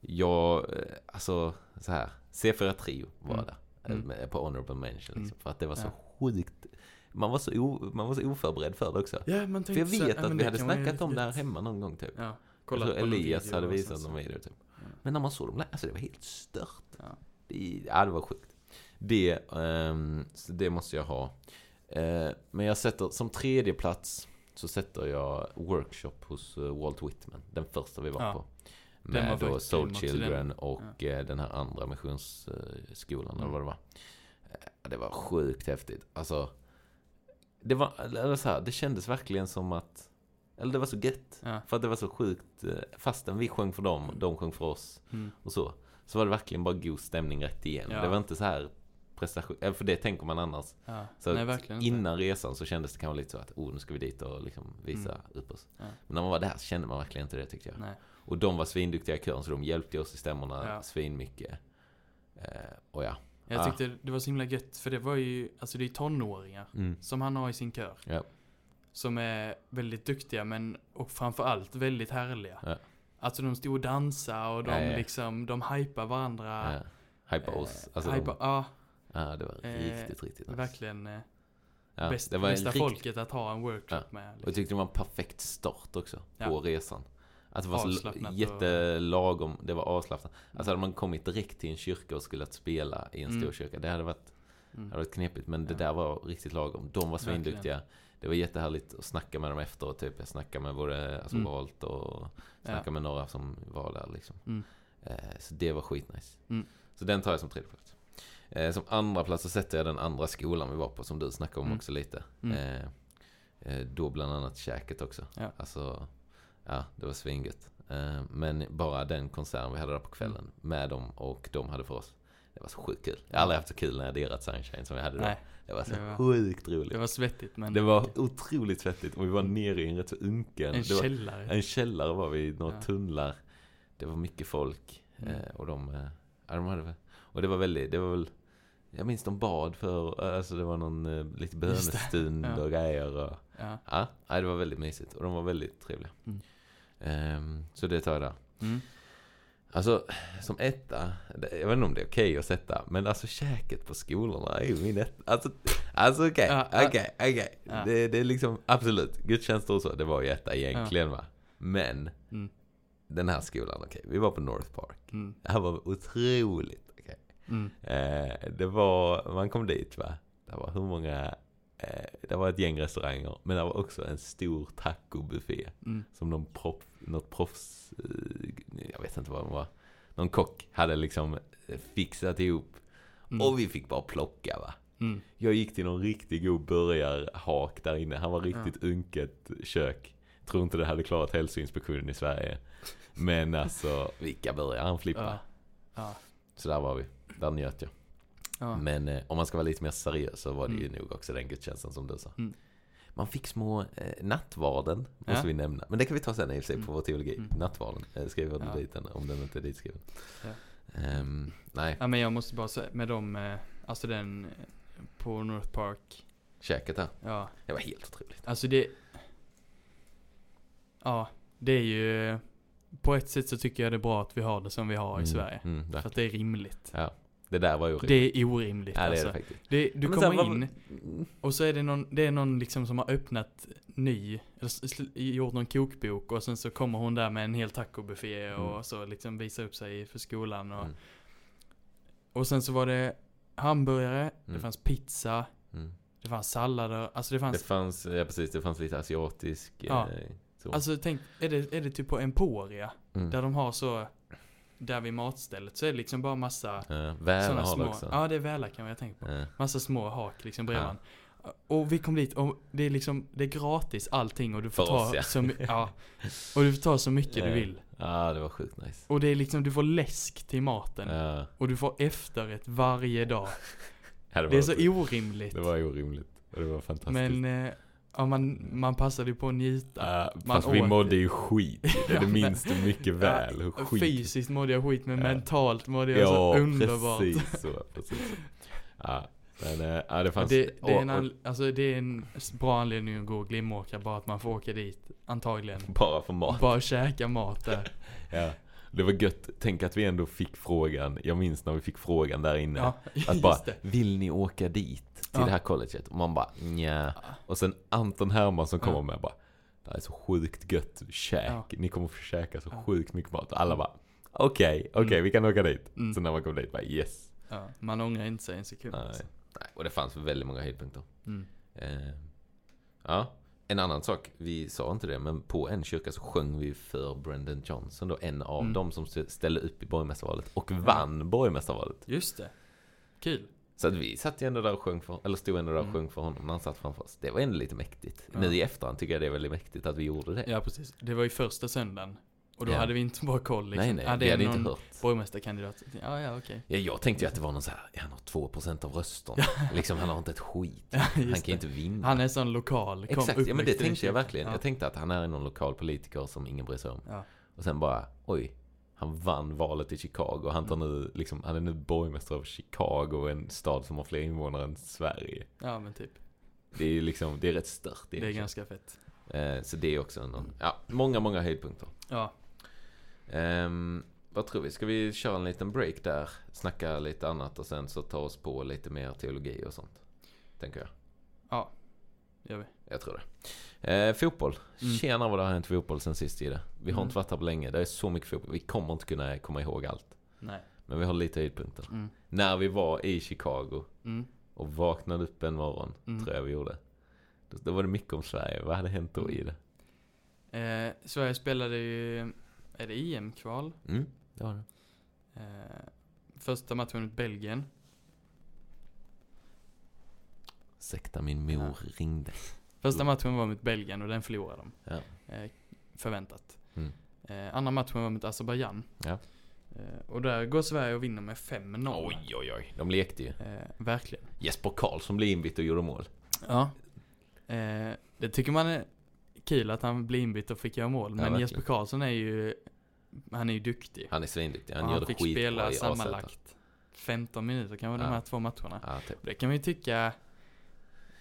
jag, alltså så här. C4 Trio var Mm. det. Mm. På honorable mention. Liksom, Mm. För att det var så Ja. sjukt. Man var så, o, man var så oförberedd för det också. Ja, man För jag så- vet ja, att vi hade snackat om det här hemma någon gång typ. Ja, Jag kollat tror på någon Elias hade visat så- någon video typ. Ja. Men när man såg dem, alltså det var helt stört. Ja. Det, ja, det var sjukt. Det, så det måste jag ha. Eh, men jag sätter, som tredje plats så sätter jag Workshop hos eh, Walt Whitman. Den första vi var Ja. på. Med då Soul Children och eh, den här andra missionsskolan eller Mm. vad det var. Det var sjukt häftigt. Alltså, det var, eller så här, det kändes verkligen som att, eller det var så gött. Ja. För att det var så sjukt, eh, fastän vi sjöng för dem, de sjöng för oss Mm. och så. Så var det verkligen bara god stämning rätt igen. Ja. Det var inte så här prestation, eh, för det tänker man annars. Ja. Så Nej, verkligen inte. innan resan så kändes det kanske lite så att, oh nu ska vi dit och liksom visa Mm. upp oss. Men när man var där så kände man verkligen inte det tyckte jag. Nej. Och de var svinduktiga i kören så de hjälpte oss i stämmorna Ja. svinmycket. Eh, och ja. Jag Ah. tyckte det var så himla gött, för det var ju, alltså det är tonåringar Mm. som han har i sin kör. Ja. Som är väldigt duktiga men, och framförallt väldigt härliga. Ja. Alltså de stod och dansade och de Ja, ja. liksom, de hypar varandra. Ja. Hypa oss. Alltså eh, de, ja, ja, det var Eh, riktigt, riktigt nice. verkligen. Eh, Ja, bäst, det var bästa rikt- folket att ha en workshop med. Och jag Liksom. tyckte det var en perfekt start också på resan. Att det var och- jättelagom, det var avslappnat. Alltså hade man kommit direkt till en kyrka och skulle att spela i en Mm. stor kyrka, det hade varit, Mm. hade varit knepigt. Men det Ja. där var riktigt lagom. De var svinduktiga. Det var jättehärligt att snacka med dem efteråt. Typ. Jag snackade med både alltså, Mm. Walt och snackade Ja. med några som var där liksom. Mm. Eh, så det var skitnice. Mm. Så den tar jag som tredje plats. Eh, som andra plats så sätter jag den andra skolan vi var på som du snackade om Mm. också lite. Mm. Eh, då bland annat käket också. Ja. Alltså, ja det var svingött. Eh, men bara den konserten vi hade där på kvällen Mm. med dem och de hade för oss. Det var så sjukt kul. Jag har aldrig haft så kul när jag derat Sunshine som vi hade då. Nej, Det var så det var- sjukt roligt. det var svettigt men. Det var otroligt svettigt och vi var nere i en rätt så unken. en det var, källare. en källare var vi i, några Ja. tunnlar. Det var mycket folk. Mm. Eh, och de, eh, ja, de hade och det var väldigt, det var väl, jag minns de bad för, alltså det var någon lite bönestund Ja. och grejer. Och, Ja. ja, det var väldigt mysigt och de var väldigt trevliga. Mm. Ehm, så det tar jag. Mm. Alltså, som etta, jag vet inte om det är okej att sätta, men alltså käket på skolorna är ju min etta. Alltså, alltså okej, Ja, ja. okej, okej. Ja. Det, det är liksom, absolut, gudstjänster och så, det var ju etta egentligen va. Men, Mm. den här skolan, okej, vi var på North Park. Mm. Det här var otroligt, okej. Mm. Eh, det var, man kom dit va, det var hur många, det var ett gäng restauranger, men det var också en stor tacobuffé. Mm. Som någon proff, något proffs, eh, jag vet inte vad det var. Någon kock hade liksom eh, fixat ihop. Mm. Och vi fick bara plocka va. Mm. Jag gick till någon riktigt god burgarhak där inne. Han var riktigt unket kök. Tror inte det hade klarat hälsoinspektionen i Sverige. Men alltså, vilka burgare han flippade. Ja. Ja. Så där var vi. Där njöt jag. Ja. Men eh, om man ska vara lite mer seriös så var det ju Mm. nog också den gudstjänsten som du sa. Mm. Man fick små eh, nattvarden, måste Ja. vi nämna. Men det kan vi ta sen i och för sig på Mm. vår teologi. Mm. Nattvarden, eh, skriver Ja. du dit den om den inte är ditskriven. Ja. Ehm, nej, ja men jag måste bara säga med dem, eh, alltså den eh, på North Park. käket där. Ja, Det var helt otroligt. alltså det. Ja, det är ju. på ett sätt så tycker jag det är bra att vi har det som vi har i Mm, Sverige. Mm, För att det är rimligt. ja. Det där var ju orimligt. Det är orimligt ja, det är alltså. det faktiskt. Det, du Men kommer vad- in Mm, och så är det någon, det är någon liksom som har öppnat ny, eller gjort någon kokbok och sen så kommer hon där med en hel tacobuffé och Mm. så liksom visar upp sig för skolan och Mm. Och sen så var det hamburgare, det Mm. fanns pizza, Mm. det fanns sallader, alltså det Det fanns fanns, ja precis, det fanns lite asiatisk. Ja. Eh, så. Alltså tänk, är det, är det typ på Emporia? mm. Där de har så, där vid matstället så är det liksom bara massa Väl sådana har det små, också. ja det är välar kan jag tänka på. Eh, Massa små hak liksom bredvid varandra. Och vi kom dit och det är liksom, det är gratis allting och du får För ta oss, ja. så ja. Och du får ta så mycket du Eh, vill. Ja, det var sjukt nice. Och det är liksom, du får läsk till maten. Ja, Och du får efterrätt varje dag. ja, det, Det är så orimligt. Det var orimligt. Och det var fantastiskt. Men, eh, ja man, man passade ju på att njuta. Ja, man fast vi åt mådde det. ju skit. Det, *laughs* Ja, det minns du mycket väl. Hur skit. Fysiskt mådde jag skit men Ja. mentalt mådde jag Ja, så underbart. precis så. Precis så. Ja, men ja, det fanns... Det, det, är en och- och an, alltså det är en bra anledning att gå och Glimåkra, bara att man får åka dit, antagligen. bara för mat. Bara käka mat där. *laughs* Ja. Det var gött. Tänk att vi ändå fick frågan. Jag minns när vi fick frågan där inne. Ja, Att *laughs* bara, det. vill ni åka dit? Till Ja. det här colleget? Och man bara, nja. Och sen Anton Hermansson kommer Ja. med bara, det här är så sjukt gött käk. Ja. Ni kommer få käka så Ja. sjukt mycket mat. Och alla bara, okej, okej, Mm. vi kan åka dit. Mm. Så när man kom dit, bara yes. Ja, man ångrar inte sig en sekund. Nej. Alltså. Nej. Och det fanns väldigt många höjdpunkter. Mm. Eh, ja, en annan sak, vi sa inte det, men på en kyrka så sjöng vi för Brendan Johnson då, en av Mm. dem som ställde upp i borgmästarvalet och vann borgmästarvalet. Just det. Kul. Så att vi satt ju ändå där och sjöng för, eller stod ändå där och Mm. sjöng för honom när han satt framför oss. Det var ändå lite mäktigt. Ja. Nu i efterhand tycker jag det är väldigt mäktigt att vi gjorde det. Ja, precis. Det var ju första söndagen. Och då Ja. hade vi inte bara koll liksom. nej, nej, det vi hade någon inte hört. borgmästarkandidat. Ja, ja, okej. Ja, jag tänkte ju att det var någon så här, han har 2% av rösterna. liksom, han har inte ett skit. Ja, Han kan det. inte vinna. Han är sån lokal. Kom, Exakt, ja men det tänkte jag verkligen. Ja. Jag tänkte att han är någon lokal politiker som ingen bryr sig om. Och sen bara, oj, han vann valet i Chicago. Han, tar nu, liksom, han är nu borgmästare av Chicago, en stad som har fler invånare än Sverige. ja, men typ. Det är liksom, det är rätt stört Det är egentligen. ganska fett. Eh, så det är också en, ja, många, många höjdpunkter. Ja. Ehm, vad tror vi? Ska vi köra en liten break där? Snacka lite annat och sen så ta oss på lite mer teologi och sånt. Tänker jag. Ja. Gör vi. Jag tror det. Eh, fotboll. Mm. Tjena vad det har hänt fotboll sen sist i det. Vi har Mm. inte varit här på länge. Det är så mycket fotboll. Vi kommer inte kunna komma ihåg allt. Nej. Men vi har lite höjdpunkter. Mm. När vi var i Chicago Mm. och vaknade upp en morgon, Mm. tror jag vi gjorde. Då, då var det mycket om Sverige. Vad hade hänt då i det? Eh, Sverige spelade ju, är det EM-kval? Mm, det var det. Eh, första matchen mot Belgien. Ursäkta, min mor ringde. Första matchen var mot Belgien och den förlorade de. Ja. Eh, förväntat. Mm. Eh, andra matchen var mot Azerbajdzjan. Ja. Eh, och där går Sverige och vinner med 5-0. Oj, oj, oj. De lekte ju. Eh, verkligen. Jesper Karlsson blev inbytt och gjorde mål. Ja. Eh, det tycker man är kul att han blir inbytt och fick göra mål. Men verkligen. Jesper Karlsson är ju, han är ju duktig. Han är svinduktig. Han Och gör han det fick skitbra spela i sammanlagt 15 minuter kanske Ja. de här två matcherna. Ja, typ. Det kan man ju tycka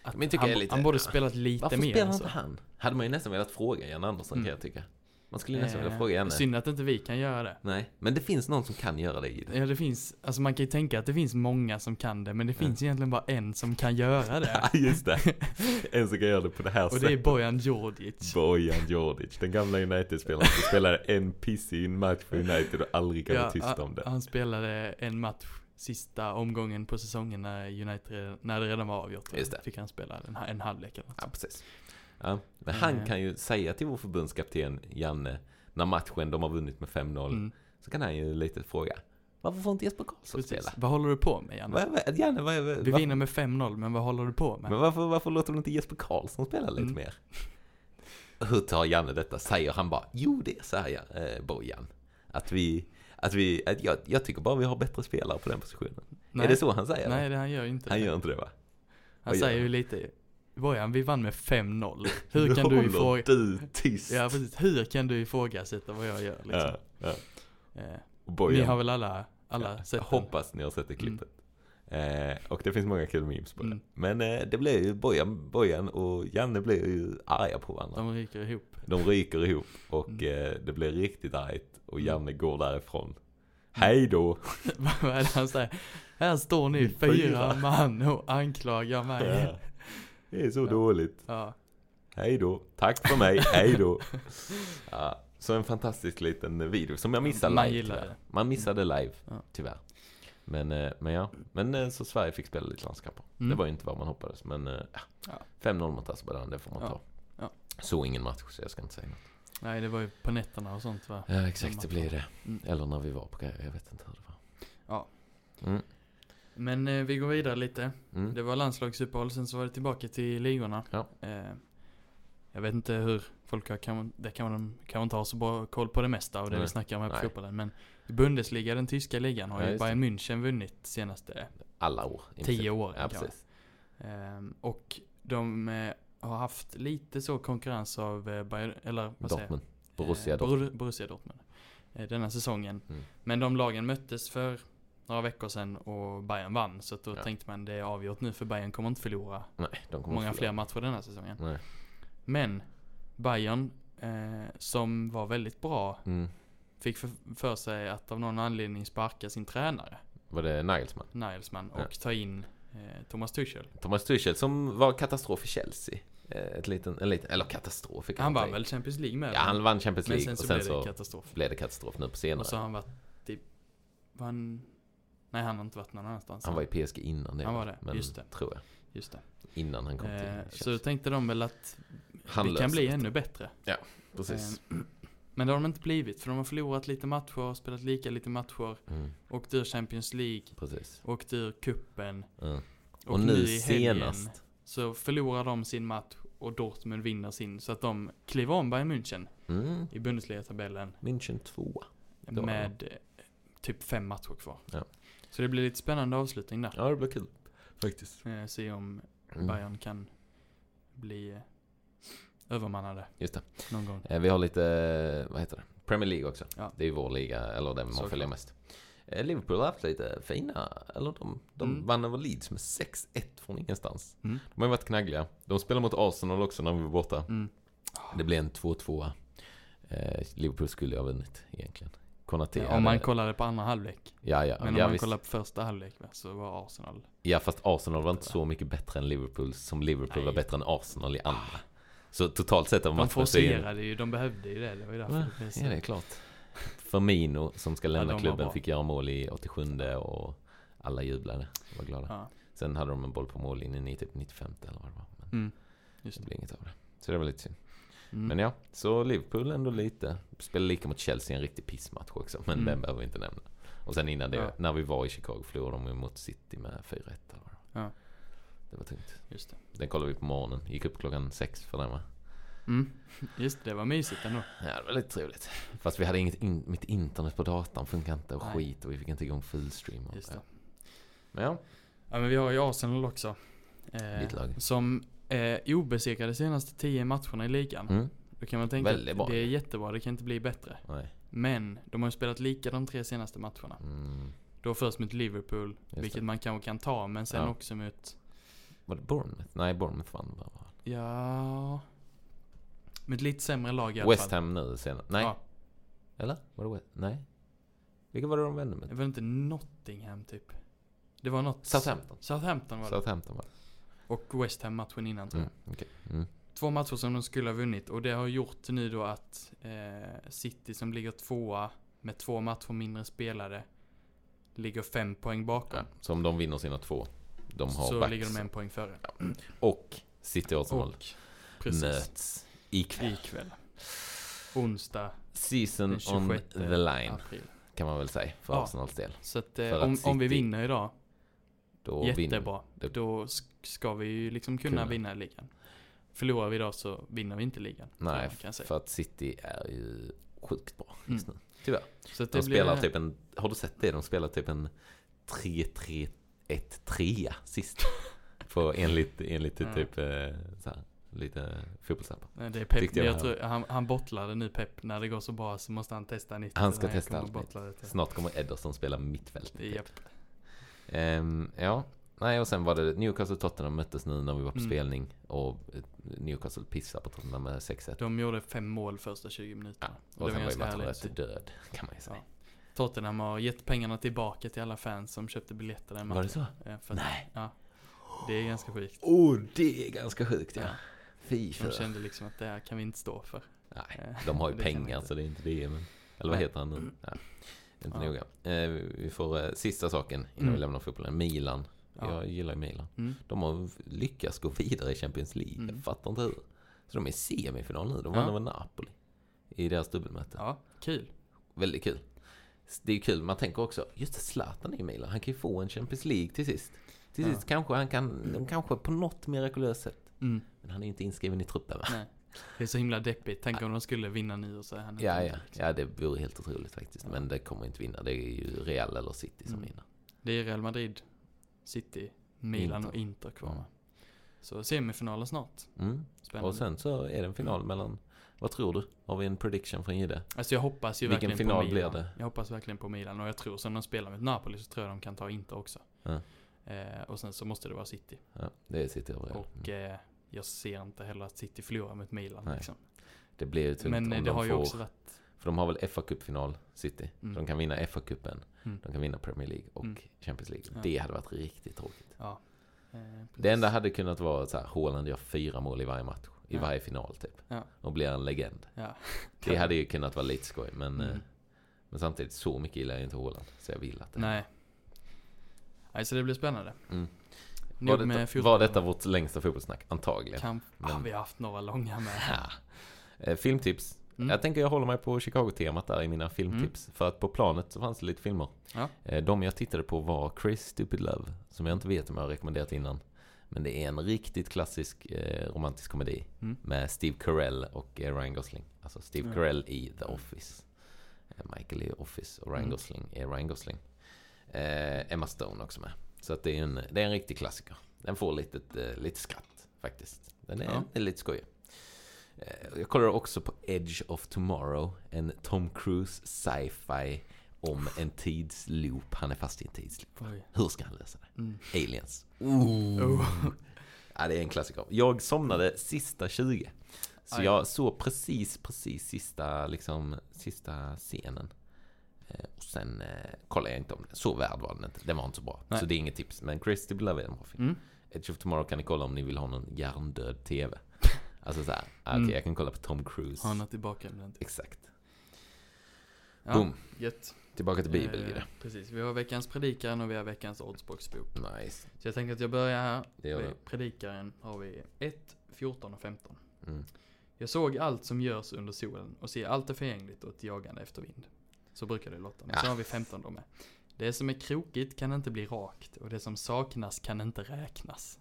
att Men tycker han, jag lite- han borde ja. spelat lite Varför mer. spelar än så. inte han? Hade man ju nästan velat fråga Jan Andersson Mm. kan jag tycka. Man skulle nästan vilja Eh, fråga Janne. Synd att inte vi kan göra det. Nej, men det finns någon som kan göra det i det. Ja det finns, alltså man kan ju tänka att det finns många som kan det men det Ja. finns egentligen bara en som kan göra det. *laughs* Ja, just det. *laughs* En som kan göra det på det här Och det är sättet. Bojan Djordjic. Bojan Djordjic, den gamla United-spelaren som *laughs* spelade en pissig match för United och aldrig kan vara tyst om det. Han spelade en match sista omgången på säsongen när United, när det redan var avgjort. Just det. Fick han spela en, en halvlek eller något Ja, precis. Ja, men han Eh. kan ju säga till vår förbundskapten Janne, när matchen de har vunnit med 5-0, Mm, så kan han ju lite fråga, varför får inte Jesper Karlsson precis. spela? Vad håller du på med Janne? Vad, Janne, vad, vad, Vi vinner med 5-0 men vad håller du på med? Men varför, varför låter du inte Jesper Karlsson spela lite Mm. mer? Hur tar Janne detta? Säger han bara, jo det säger jag, eh, Bojan. Att vi, att vi, att jag, jag tycker bara vi har bättre spelare på den positionen. Nej. Är det så han säger? Nej det han gör inte Han det. gör inte det va? Han vad säger ju han? lite Bojan, vi vann med 5-0. Hur *laughs* kan du ifråga... du tyst. Ja precis, hur kan du ifrågasätta vad jag gör liksom? ja, ja. Eh, Ni har väl alla, alla ja, sett jag den? hoppas ni har sett det klippet. Eh, och det finns många kul memes på det. Mm. Men eh, det blir ju Bojan, Bojan och Janne blir ju arga på varandra. De ryker ihop. De ryker ihop och Mm. eh, det blir riktigt argt och Mm. Janne går därifrån. Hej då! *laughs* Vad är det han säger? Här står ni Fyra. fyra man och anklagar mig. Ja. Det är så Ja. dåligt. Ja. Hej då. Tack för mig. Hej då. Ja, så en fantastisk liten video som jag missade Man live. Man missade live, tyvärr. Men, eh, men ja, men eh, så Sverige fick spela lite landskamper. Mm. Det var ju inte vad man hoppades, men eh, ja. Ja. 5-0 mot Azerbajdzjan, det får man Ja. ta. Ja. Så ingen match, så jag ska inte säga något. Nej, det var ju på nätterna och sånt va? Ja, exakt, det blir det. Mm. Eller när vi var på grejer, jag vet inte hur det var. Ja. Mm. Men eh, vi går vidare lite. Mm. Det var landslagsuppehåll, sen så var det tillbaka till ligorna. Ja. Eh, jag vet inte hur folk har, kan, det kan man, kan man inte ha så bra koll på det mesta av det Nej. vi snackar om här på Nej. fotbollen. Men Bundesliga, den tyska ligan, har Ja, ju. Bayern München vunnit senaste Alla år. tio åren. Ja, precis. Ehm, och de eh, har haft lite så konkurrens av eh, Bayern, eller vad säger? Dortmund. Borussia Eh, Dortmund. Bor- Borussia Dortmund. Eh, denna säsongen. Mm. Men de lagen möttes för några veckor sedan och Bayern vann. Så då Ja. tänkte man det är avgjort nu för Bayern kommer inte förlora Nej, de kommer många förlora. fler matcher denna säsongen. Nej. Men Bayern, eh, som var väldigt bra, Mm. fick för, för sig att av någon anledning sparka sin tränare, Var det Nagelsmann? Nagelsmann, och Ja. ta in eh, Thomas Tuchel. Thomas Tuchel som var katastrof i Chelsea. Eh, Ett liten, en liten, eller katastrof fick Han vann väl Champions League med Ja, han vann Champions Men League sen så och sen blev det så katastrof. blev det katastrof nu på senare. Och så har han varit typ, var han, nej han har inte varit någon annanstans. Han var i PSG innan det. Han var va? det, Men, just det. Tror jag. Just det. Innan han kom till Eh, Chelsea. så tänkte de väl att Han det kan bli ännu bättre. Precis. Eh, Men det har de inte blivit, för de har förlorat lite matcher, spelat lika lite matcher, Mm, åkt ur Champions League, precis. åkt ur kuppen Mm. och, Och, nu, nu i helgen senast. så förlorar de sin match och Dortmund vinner sin, så att de kliver om Bayern München Mm. i Bundesliga-tabellen München 2. Det var med eh, typ fem matcher kvar. Ja. Så det blir lite spännande avslutning där. Ja, det blir kul. Faktiskt. Eh, se om Mm. Bayern kan bli eh, övermannade Just det. någon gång. Eh, Vi har lite, eh, vad heter det? Premier League också. Ja. Det är ju vår liga, eller den man följer mest. Eh, Liverpool har haft lite fina, eller de, de Mm. vann över Leeds med 6-1 från ingenstans. Mm. De har ju varit knaggliga. De spelade mot Arsenal också när vi var borta. Mm. Det blev en 2-2. Eh, Liverpool skulle ju ha vunnit egentligen. Ja, om man kollade på andra halvlek. Ja, ja. Men om ja, man visst. kollar på första halvlek så var Arsenal... ja, fast Arsenal var inte så mycket bättre än Liverpool som Liverpool var Nej. bättre än Arsenal i andra. Så totalt sett av De matchen är forcerade ju, de behövde ju det. Det var ju därför Ja, det. Ja, det är klart. Firmino som ska lämna de var klubben fick göra mål i 87 och alla jublade var glada. Ja. Sen hade de en boll på mållinjen i typ 95 eller vad det var. Men Mm. Just det blev inget av det. Så det var lite synd. Mm. Men ja, så Liverpool ändå lite. Spelade lika mot Chelsea, en riktig pissmatch också. Men Mm. den behöver vi inte nämna. Och sen innan det, Ja. när vi var i Chicago förlorade de mot City med 4-1 eller vad det var. Ja. Det var tungt. Just det. Den kollade vi på morgonen. Gick upp klockan sex för den va? Mm. Just det, det var mysigt ändå. Ja, det var lite trevligt. Fast vi hade inget in, mitt internet på datorn funkar inte och Nej. skit och vi fick inte igång fullstream. Och, Just det. ja. Men ja, Ja men vi har ju Arsenal också. Ditt lag. Eh, som är obesegrade de senaste 10 matcherna i ligan. mm. Då kan man tänka Väldigt att bra. det är jättebra, det kan inte bli bättre. Nej. Men de har ju spelat lika de tre senaste matcherna. Mm. Då först mot Liverpool, det. vilket man kanske kan ta, men sen Ja. också mot, Var det Bournemouth? Nej, Bournemouth vann bara. ja... Med lite sämre lag i alla West fall. Ham nu senare. Nej, Ja, eller? Var det West? Nej. Vilka var det de vände det med? var inte Nottingham typ. Det var något... Southampton. Southampton var det. Southampton var det. Och West Ham matchen innan tror Mm. jag. okej. Mm. Två matcher som de skulle ha vunnit och det har gjort nu då att eh, City som ligger tvåa med två matcher mindre spelade ligger fem poäng bakom. Ja, så om de vinner sina två. De har så ligger de en poäng före. Och City Arsenal möts ikväll. ikväll. Onsdag Season on 26 the line april. kan man väl säga för Ja. Arsenals del. Så att, eh, om, om vi City- vinner idag, Då vinner jättebra. det- Då sk- ska vi ju liksom kunna, Kunna. vinna ligan. Förlorar vi idag så vinner vi inte ligan. Nej, för att City är ju sjukt bra just Mm. nu. Tyvärr. Så att De spelar blir, typ en, har du sett det? De spelar typ en 3-3-1-3 sist. På enligt, enligt Ja. typ eh, så här, lite fotbollsappar. Nej, Det är Pep, jag jag, tror, han, han bottlade nu Pep. När det går så bra så måste han testa nytt. Han ska testa kommer allt till. Snart kommer Ederson spela mittfält. typ. Japp. Ehm, ja, nej och sen var det Newcastle och Tottenham möttes nu när vi var på Mm. spelning. Och Newcastle pissade på Tottenham med 6-1. De gjorde fem mål första 20 Ja, minuterna. och sen var ju matchen död, kan man ju säga. Ja. Tottenham har gett pengarna tillbaka till alla fans som köpte biljetter den matchen. Var det så? Ja, för Nej. Ja. Det är ganska sjukt. Oh, det är ganska sjukt ja. Ja. Fy De för. kände liksom att det här kan vi inte stå för. Nej, Eh, de har ju *laughs* pengar så det är inte det. Men, eller vad heter han nu? *clears throat* Ja, inte Ja. noga. Eh, vi får eh, sista saken innan Mm. vi lämnar fotbollen. Milan. Ja. Jag gillar ju Milan. Mm. De har lyckats gå vidare i Champions League. Mm. Jag fattar inte hur. Så de är i semifinal nu. De Ja. vann över Napoli. I deras dubbelmöte. Ja, kul. Väldigt kul. Det är ju kul. Man tänker också, just det, Zlatan är i Milan. Han kan ju få en Champions League till sist. Till Ja. sist kanske han kan, de kanske på något mirakulöst sätt. Mm. Men han är inte inskriven i truppen va? Nej. Det är så himla deppigt. Tänk om de skulle vinna nu och så är han inte Ja, ja. liksom. ja, det vore helt otroligt faktiskt. Men det kommer inte vinna. Det är ju Real eller City som Mm. vinner. Det är Real Madrid, City, Milan Inter. och Inter kvar. Mm. Så semifinalen snart. Mm. Spännande. Och sen så är det en final mellan, vad tror du? Har vi en prediction från Jihde? Alltså jag hoppas ju Vilken verkligen final på blir Milan. det? Jag hoppas verkligen på Milan och jag tror som de spelar med Napoli så tror jag de kan ta Inter också. Ja. Eh, och sen så måste det vara City. Ja, det är City Real. Och eh, jag ser inte heller att City förlorar mot Milan. Nej. Liksom. Det blir ju tungt Men om eh, det de har ju får, också varit... för de har väl fa Cup-final, City. Mm. De kan vinna FA-cupen, Mm. de kan vinna Premier League och Mm. Champions League. Ja. Det hade varit riktigt tråkigt. Ja. Eh. Det enda hade kunnat vara så här, Haaland gör fyra mål i varje match. I varje final typ. Och blir en legend. *laughs* Det hade ju kunnat vara lite skoj, men, Mm. eh, men samtidigt så mycket gillar jag inte Haaland. Så jag vill att det Nej. Nej, så det blir spännande. Mm. Var, detta, med var detta vårt längsta fotbollssnack? Antagligen. Kan... Men- Ah, vi har haft några långa med. *laughs* Ja. Eh, filmtips. Mm. Jag tänker jag håller mig på Chicago-temat där i mina filmtips. För att på planet så fanns det lite filmer. Ja. Eh, De jag tittade på var Crazy Stupid Love. Som jag inte vet om jag har rekommenderat innan. Men det är en riktigt klassisk eh, romantisk komedi. Mm. Med Steve Carell och eh, Ryan Gosling. Alltså Steve Ja. Carell i The Office. Eh, Michael i Office och Ryan Mm. Gosling är Ryan Gosling. Eh, Emma Stone också med. Så att det är en, det är en riktig klassiker. Den får lite, eh, lite skratt faktiskt. Den är, Ja. är lite skojig. Eh, Jag kollar också på Edge of Tomorrow. En Tom Cruise sci-fi om en tidsloop. Han är fast i en tidsloop. Oj. Hur ska han lösa det? Mm. Aliens. Oh. Ja, det är en klassiker. Jag somnade sista 20. Så Aj. jag såg precis, precis sista, liksom, sista scenen. Eh, Och sen eh, kollade jag inte om den. Så värd var den inte. Den var inte så bra. Nej. Så det är inget tips. Men Christy Beloved är en bra film. Mm. Edge of Tomorrow kan ni kolla om ni vill ha någon hjärndöd TV. *laughs* Alltså såhär, Mm. jag kan kolla på Tom Cruise. Har något i bakgrunden. typ. Exakt. Ja, Boom. Gött. Tillbaka till Bibeln Eh. Precis. Vi har veckans predikan och vi har veckans oddsboxbok. Nice. Så jag tänker att jag börjar här. Det. Predikaren har vi 1, 14 och 15. Mm. Jag såg allt som görs under solen och ser allt är förgängligt och ett jagande efter vind. Så brukar det låta. Men så Ja. har vi 15 då med. Det som är krokigt kan inte bli rakt och det som saknas kan inte räknas.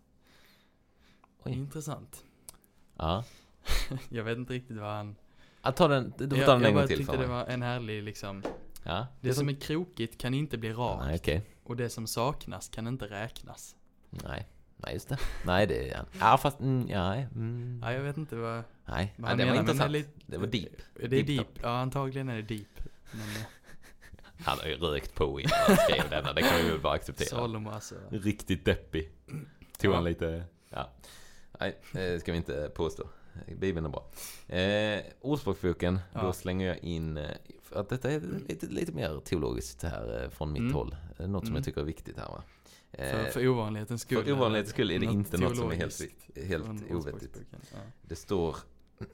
Oj. Intressant. Ja. *laughs* Jag vet inte riktigt vad han... Jag tar den, du får jag ta den jag en gång bara till tyckte för det mig. var en härlig liksom... Ja. Det som är krokigt kan inte bli rakt Nej, okej. och det som saknas kan inte räknas. Nej. Nej, just det. Nej, det är. Ja, fast, mm, ja. Mm. Ja, jag vet inte vad, Nej, vad ja, det var menar, men intressant. det lite... Det var deep. Det är Deep deep. Ja, antagligen är det deep. Men eh, *laughs* Han har ju rökt på innan han skrev denna, det kan vi väl bara acceptera. Salomo alltså. Riktigt deppig. Tog Ja. han lite, ja. Nej, det ska vi inte påstå. Bibeln är bra. Eh, Ordspråksboken, Ja. då slänger jag in, eh, för att detta är lite, lite mer teologiskt här eh, från mitt Mm. håll. Eh, Något som Mm. jag tycker är viktigt här va. Eh, För, för ovanlighetens skull. för ovanlighetens skull är det inte något som är helt, helt ovettigt. Ja. Det står, *clears throat*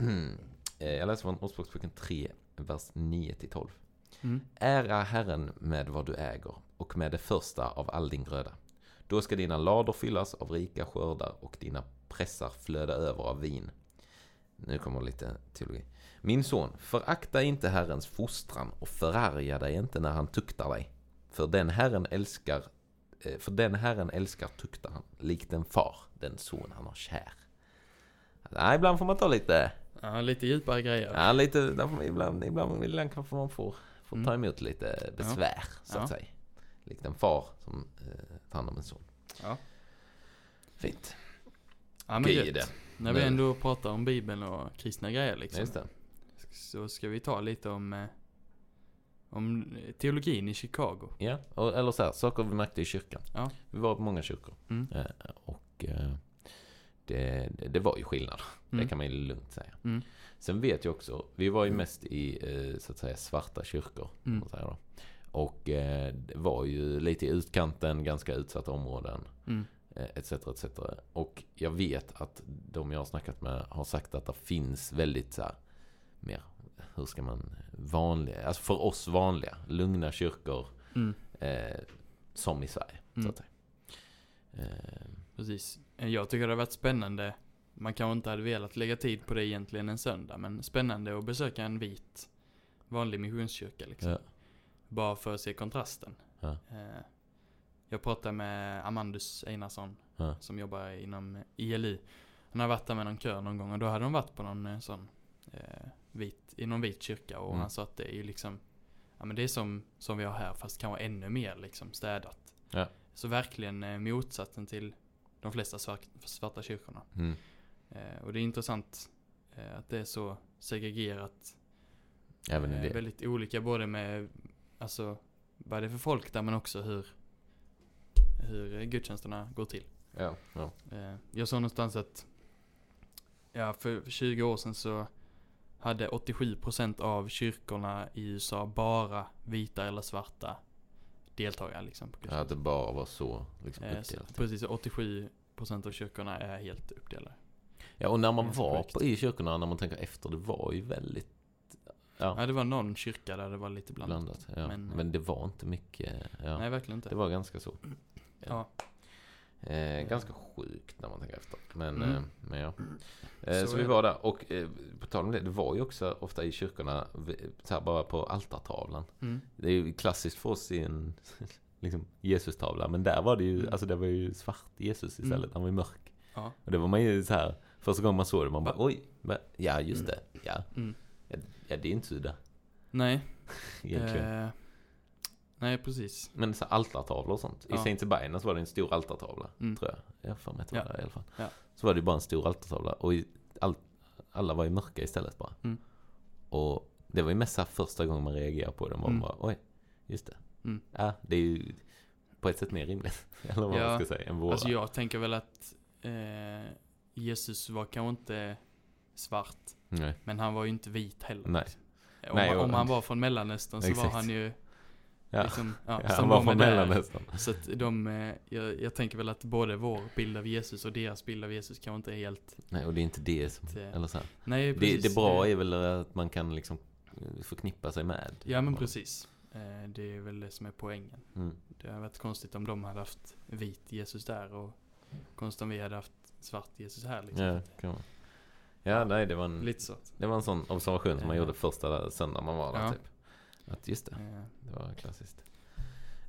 eh, jag läser från Ordspråksboken 3, vers 9-12. Mm. Ära Herren med vad du äger och med det första av all din gröda. Då ska dina lador fyllas av rika skördar och dina pressar flöda över av vin. Nu kommer lite teologi. Min son, förakta inte Herrens fostran och förarga dig inte när han tuktar dig. För den Herren älskar, eh, för den Herren älskar tuktar han, likt en far, den son han har kär. Ja, ibland får man ta lite, ja, lite djupare grejer. ja, lite, man- ibland, ibland, ibland kanske man får, får ta Mm. emot lite besvär, så att Ja. säga. Likt en far som eh, tar hand om en son. Ja. Fint. Ja, men det. När vi ändå pratar om Bibeln och kristna grejer liksom. Så ska vi ta lite om, eh, Om teologin i Chicago. Ja, eller så här, saker vi märkte i kyrkan. Ja. Vi var på många kyrkor. Mm. Eh, och eh, det, det, var ju skillnad. Mm. Det kan man ju lugnt säga. Mm. Sen vet jag också, vi var ju mest i så att säga svarta kyrkor. Mm. Och eh, det var ju lite i utkanten, ganska utsatta områden. Mm. Eh, Etc, etc. Och jag vet att de jag har snackat med har sagt att det finns väldigt så här, mer, hur ska man, vanliga, alltså för oss vanliga, lugna kyrkor Mm. eh, som i Sverige. Så Mm. säga. Eh, Precis. Jag tycker det har varit spännande. Man kanske inte hade velat lägga tid på det egentligen en söndag, men spännande att besöka en vit, vanlig missionskyrka liksom. ja, Bara för att se kontrasten. Ja. Eh, Jag pratade med Amandus Einarsson, Ja. som jobbar inom ILI. Han har varit där med någon kör någon gång och då hade de varit på någon eh, sån eh, vit, i någon vit kyrka och Mm. han sa att det är ju liksom, ja men det är som, som vi har här fast kanske ännu mer liksom städat. Ja. Så verkligen eh, motsatsen till de flesta svart, svarta kyrkorna. mm, Eh, och det är intressant eh, att det är så segregerat. även i Eh, det. väldigt olika både med, alltså, vad det är för folk där men också hur, hur gudstjänsterna går till. Ja, ja. Eh, jag såg någonstans att, ja för 20 år sedan så hade 87% av kyrkorna i USA bara vita eller svarta deltagare liksom. På Ja, att det bara var så liksom, Eh, uppdelat. precis, 87% av kyrkorna är helt uppdelade. Ja, och när man var på, i kyrkorna, när man tänker efter, det var ju väldigt ja, Ja, det var någon kyrka där det var lite blandat. blandat. Ja. Men, Men- det var inte mycket. Ja. Nej, verkligen inte. Det var ganska så. Ja. Eh, ganska sjukt när man tänker efter. Men, Mm. eh, men ja. Eh, så Så vi var där. Och eh, på tal om det, det var ju också ofta i kyrkorna, så här bara på altartavlan. Mm. Det är ju klassiskt för oss i en *laughs* liksom, Jesus-tavla. Men där var det ju, Mm. alltså det var ju svart Jesus istället. Mm. Han var ju mörk. Ja. Och det var man ju så här, första gången man såg det, man bara oj, men, ja just det, ja. Mm. Ja, ja det är inte så udda Nej. *laughs* egentligen. Nej, precis. Men så altartavlor och sånt. I Ja. Saint Sebastian så var det en stor altartavla, Mm. tror jag. Jag för mig att det var Ja. där i alla fall. Ja. Så var det bara en stor altartavla och i, all, alla var ju mörka istället bara. Mm. Och det var ju mest första gången man reagerade på det. Man Mm. bara, oj, just det. Mm. Ja, det är ju på ett sätt mer rimligt. *laughs* Eller vad Ja. man ska säga, än våra. Alltså jag tänker väl att eh, Jesus var kanske inte svart. Nej. Men han var ju inte vit heller. Nej. liksom. Om, Nej, han- om han var från Mellanöstern så var Exakt. han ju Ja. liksom, ja, Ja, han var från. Mellanöstern. Så att de, eh, jag, jag tänker väl att både vår bild av Jesus och deras bild av Jesus kanske inte är helt... Nej, och det är inte det som, Det- eller så här. Nej, Det, precis. det bra är väl att man kan liksom förknippa sig med. Ja men precis. Eh, det är väl det som är poängen. Mm. Det hade varit konstigt om de hade haft vit Jesus där och konstigt om vi hade haft svart Jesus här liksom. Ja, kan man. Ja, nej, det var en, Lite så. det var en sån observation som man Ja. gjorde första söndagen man var där Ja. typ. Att just det, det var klassiskt.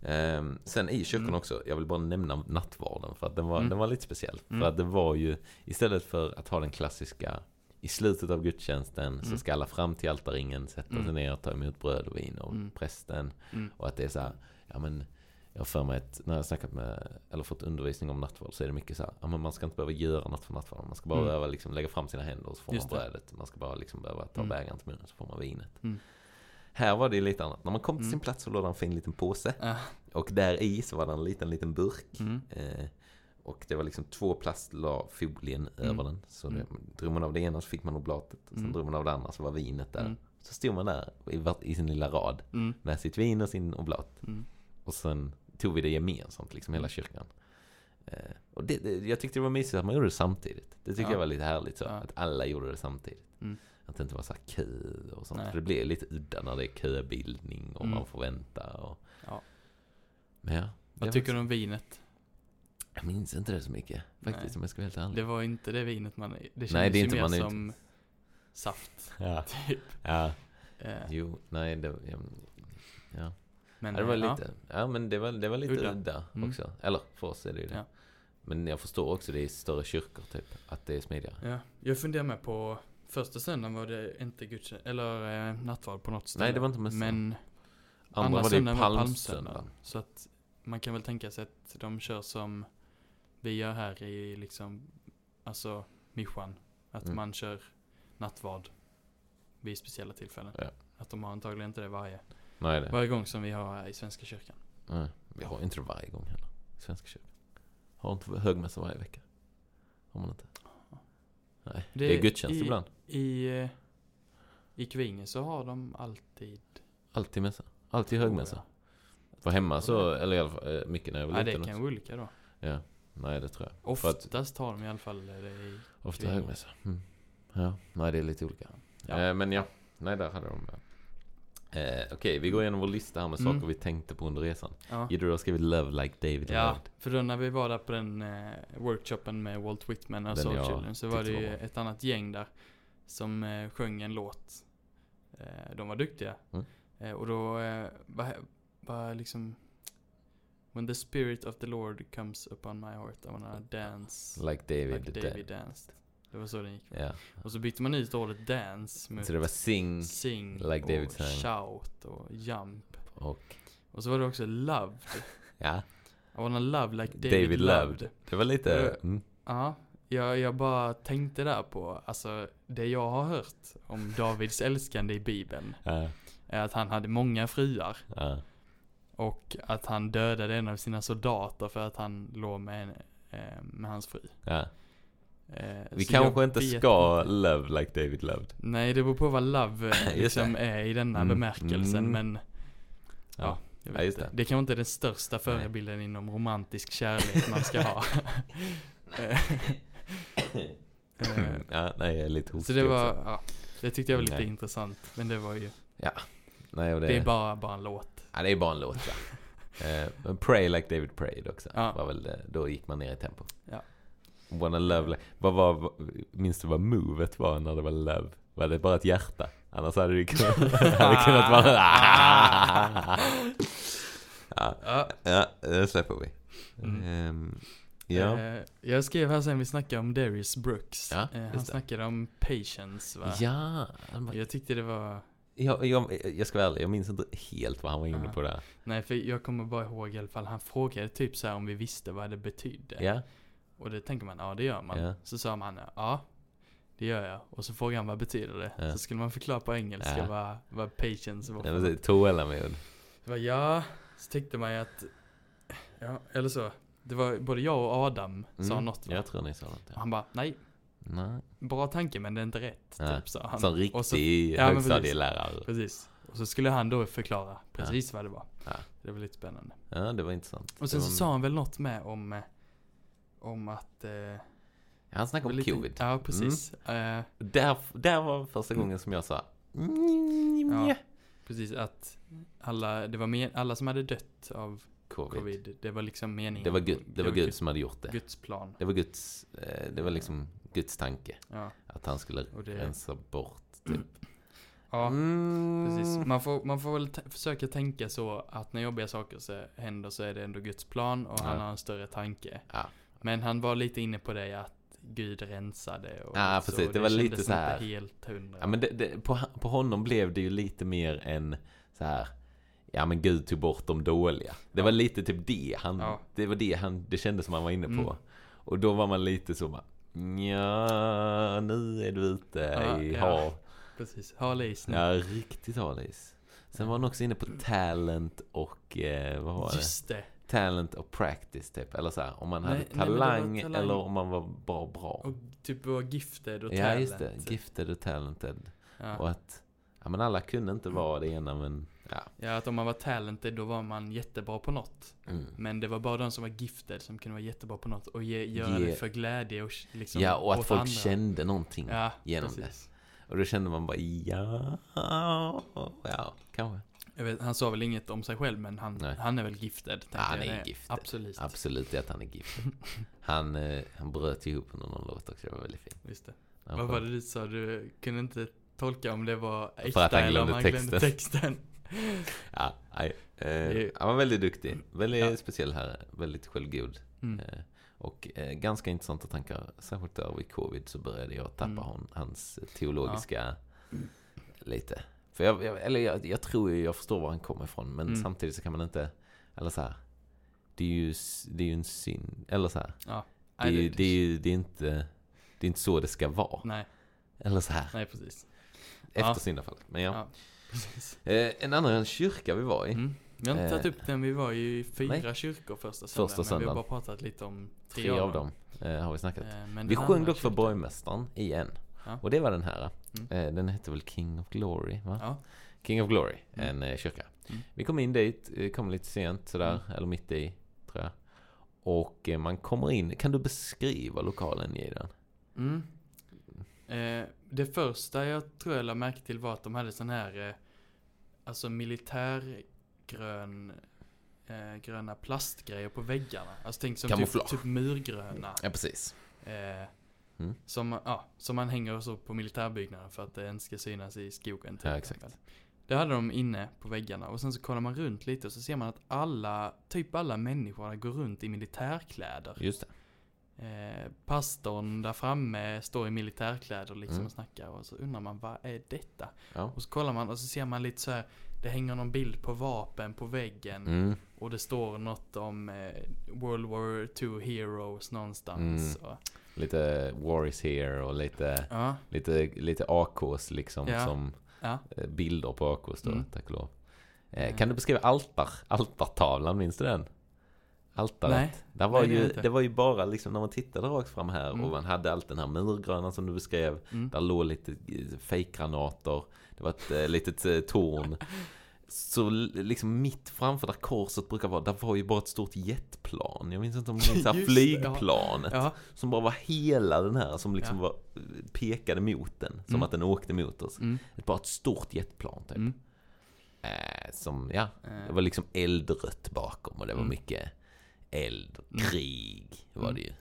Ehm, sen i kyrkan Mm. också, jag vill bara nämna nattvarden för att den var, Mm. den var lite speciell. Mm. För att det var ju, istället för att ha den klassiska i slutet av gudstjänsten så Mm. ska alla fram till altarringen, sätta sig Mm. ner och ta emot bröd och vin och Mm. prästen. Och att det är så här, ja men jag har för mig att när jag har snackat med, eller fått undervisning om nattvard så är det mycket så här, ja men man ska inte behöva göra något för nattvarden. Man ska bara behöva liksom lägga fram sina händer och så får Just man det. brödet. Man ska bara liksom behöva ta bägaren till munnen så får man vinet. Här var det lite annat. När man kom till Mm. sin plats så låg det en fin liten påse. ah, Och där i så var det en liten, liten burk. mm. Eh, och det var liksom två plastlag folien Mm. över den. Så det, drog man av det ena så fick man oblatet. Och sen Mm. drog man av det andra så var vinet där. Så stod man där i, i sin lilla rad Mm. med sitt vin och sin oblat. Mm. Och sen tog vi det gemensamt, liksom hela kyrkan. Eh, och det, det, jag tyckte det var mysigt att man gjorde det samtidigt. Det tycker Ja. jag var lite härligt så, Ja. att alla gjorde det samtidigt. Mm. Att det inte var så här kö och sånt. Nej. För det blir lite udda när det är köbildning och Mm. man får vänta och... Ja. Men ja. Vad tycker du om vinet? Jag minns inte det så mycket. Faktiskt Nej. om jag ska vara helt ärlig. Det var inte det vinet man, det kändes Nej, det är ju inte- mer man som saft, *laughs* Ja. typ. Ja. Eh, Jo, nej det... Ja. ja. men, ja det var lite... Ja, men det var, det var lite Udda. udda, Mm. också. Eller för oss är det ju det. Ja. Men jag förstår också det i större kyrkor typ. Att det är smidigare. Ja. ja, jag funderar med på första söndagen var det inte gudstjänst, eller eh, nattvard på något ställe. Nej, det var inte mässa. Men Andra, andra var söndagen var palmsöndagen. Så att man kan väl tänka sig att de kör som vi gör här i liksom, alltså Mishan. Att Mm. man kör nattvard vid speciella tillfällen. Ja. Att de har antagligen inte det varje. Nej, det. Varje gång som vi har här i Svenska kyrkan. Nej, vi har inte det varje gång heller. Svenska kyrkan. Har inte högmässa varje vecka. Har man inte. Nej, det, Det- är gudstjänst i- ibland. I, eh, i Kvinge så har de alltid... Alltid mässa. Alltid högmässa. För hemma så, eller i alla fall, eh, mycket när jag var Ja, det liten kan vara olika då. Ja, nej det tror jag. För att- Oftast har de i alla fall det i... Ofta högmässa. Mm. Ja, nej det är lite olika. Ja. Eh, men ja, nej där hade de. Eh, Okej, vi går igenom vår lista här med Mm. saker vi tänkte på under resan. Ja. Gidde du har skrivit Love Like David Ja, Loved. för då när vi var där på den eh, workshopen med Walt Whitman och Den Soul Children så var det ju var ett annat gäng där som eh, sjöng en låt. Eh, de var duktiga. Mm. Eh, och då eh, liksom When the spirit of the Lord comes upon my heart I wanna dance Like David. like David danced. Det var så den gick. Ja, Och så bytte man ut ordet dance mot så det var Sing sing like och David sang. shout och jump. och, Och så var det också loved. *laughs* ja, I wanna love like David, David, loved. Loved. Det var lite, Eh, mm, Ja, jag, jag bara tänkte där på, alltså det jag har hört om *laughs* Davids älskande i Bibeln ja, är att han hade många fruar ja, och att han dödade en av sina soldater för att han låg med, en, eh, med hans fru. Ja. Eh, Vi så kanske inte ska inte. love like David Loved. Nej, det beror på vad love eh, *laughs* liksom är i denna Mm, bemärkelsen, mm. men Ja. ja, jag vet Ja, just det. Det kanske inte är den största förebilden inom romantisk kärlek man ska ha. *laughs* Eh, ja, nej jag är lite Så hostig det var, också. ja, det tyckte jag var lite Nej. intressant. Men det var ju, Nej, och det, det är bara, bara en låt. ja, det är bara en låt. *laughs* Eh, men Pray like David prayed också. Ja. Var väl då gick man ner i tempo. Ja. Wanna love like, vad var, minns du vad movet var när det var love? Var det bara ett hjärta? Annars hade det kunnat, *laughs* hade kunnat vara... *laughs* ja, Ja. det släpper vi. Mm. Ehm, ja. Eh, jag skrev här sen vi snackade om Darius Brooks. Ja, Eh, han det. snackade om patience va? Ja, Jag tyckte det var, jag, jag, jag ska vara ärlig, jag minns inte helt vad han var inne Ja. på där. nej för jag kommer bara ihåg i alla fall, han frågade typ så här om vi visste vad det betydde. Ja, Och det tänker man, ja det gör man. Ja. Så sa man, ja det gör jag. Och så frågade han vad betyder det? Ja. Så skulle man förklara på engelska Ja. vad, vad patience var det var tålamod. Var ja, så tänkte man ju att, ja eller så. Det var både jag och Adam sa Mm, något va? Jag tror ni sa något. Och Ja. han bara, nej, Nej. bra tanke men det är inte rätt. Ja. Typ sa han. Som Och riktig så- ja, precis. högstadielärare. Precis. Och så skulle han då förklara precis vad det var. Ja. Det var lite spännande. Ja, det var intressant. Och sen Det så var- sa han väl något med om, eh, om att... Eh, han snackade om lite- covid. Ja, precis. Eh, Där, där var första gången som jag sa mm, Ja. precis att alla, det var men, alla som hade dött av covid. covid, det var liksom meningen. Det var Gud, det var Gud som hade gjort det. Guds plan. Det var Guds, eh, det var liksom Guds tanke. Ja, Att han skulle det... rensa bort typ. *clears throat* Ja, Mm. precis. Man får, man får väl försöka tänka så att när jobbiga saker så händer så är det ändå Guds plan och han Ja. har en större tanke. Ja. Men han var lite inne på det att Gud rensade och Ja, så, precis. och Det var lite så här- helt hundra. Ja men det, det, på, på honom blev det ju lite mer än så här. Ja men Gud tog bort de dåliga. Det Ja. var lite typ det han, Ja. det var det han, det kändes som han var inne på. Mm. Och då var man lite så bara, ja nu är du ute Ja, i hav. Precis, hal is nu. Ja, riktigt halis. Sen var han också inne på talent och, eh, vad var det? Just det. Talent och practice typ. Eller så här, om man Nej, hade nej, det var talang, talang. eller om man var bara bra. Och typ var gifted och ja, talent. just det. Gifted och talented. Ja. Och att, ja men alla kunde inte vara det ena men, ja. ja, att om man var talented då var man jättebra på något. Mm. Men det var bara de som var gifted som kunde vara jättebra på något och ge, göra Ge- det för glädje och liksom Ja, och att folk andra. kände någonting ja, genom precis. Och då kände man bara, ja, ja, kanske. Vet, han sa väl inget om sig själv men han, Nej. han är väl gifted. han är gifted. Absolut. Absolut det att han är gifted. *laughs* Han, eh, han bröt ihop under någon låt också, det var väldigt fint. Just det. Han Vad var det du sa? Du kunde inte tolka om det var äkta eller om han glömde texten. *laughs* Ja, nej. Eh, är- han var väldigt duktig. Väldigt Ja. speciell herre. Väldigt självgod. Mm. Eh, och eh, ganska intressanta tankar. Särskilt där vid covid så började jag tappa Mm. hon, hans teologiska lite. För jag, jag, eller jag, jag tror ju jag förstår var han kommer ifrån. Men Mm. samtidigt så kan man inte, eller så här. Det är ju, det är ju en synd. Eller så här. Ja. Det är, Nej, ju, det är ju det är inte, det är inte så det ska vara. Nej, Eller så här. nej precis. Efter Ja. syndafallet. Men ja. Ja. precis. Eh, en annan kyrka vi var i. Mm. Vi har inte Eh, tagit upp den, vi var ju i fyra nej. kyrkor första söndagen. Första Men vi söndagen. har bara pratat lite om tre, Tre av dem eh, har vi snackat. Eh, Vi sjöng dock för borgmästaren i en. Ja. Och det var den här. Mm. Eh, den hette väl King of Glory, va? Ja, King of Glory, Mm. en eh, kyrka. Mm. Vi kom in dit, eh, kom lite sent sådär, Mm. eller mitt i, tror jag. Och man kommer in, kan du beskriva lokalen i den? Mm. Eh, det första jag tror jag lade märke till var att de hade sån här, eh, alltså militärgrön, eh, gröna plastgrejer på väggarna. Alltså tänk som typ, typ murgröna. Ja, precis. Eh, Mm. som, ja, som man hänger så på militärbyggnader för att det inte ska synas i skogen. till Ja, exempel. exakt. Det hade de inne på väggarna och sen så kollar man runt lite och så ser man att alla, typ alla människor går runt i militärkläder. Just det. Eh, pastorn där framme står i militärkläder liksom Mm. och snackar och så undrar man vad är detta? Ja. Och så kollar man och så ser man lite så här. Det hänger någon bild på vapen på väggen Mm. och det står något om eh, World War II Heroes någonstans. Mm. Och, Lite War is here och lite, ja, lite, lite AKs liksom Ja. som ja. eh, bilder på AKs då, Mm. tack och lov. Eh, kan du beskriva altar, altartavlan, minns du den? Altaret. Nej. Där var Nej, det ju, det var ju bara liksom när man tittade rakt fram här Mm. och man hade allt den här murgröna som du beskrev. Mm. Där låg lite eh, fejkgranater. Det var ett eh, litet torn. *laughs* Så liksom mitt framför där korset brukar vara, där var ju bara ett stort jetplan. Jag minns inte om det minns *laughs* det här Just det, ja. flygplanet. Ja, Som bara var hela den här som liksom Ja. var, pekade mot den. Som Mm. att den åkte mot oss. mm. Ett, bara ett stort jetplan typ. Mm. Eh, som, ja, Eh, det var liksom eldrött bakom och det var Mm. mycket eld och Mm. krig var det ju.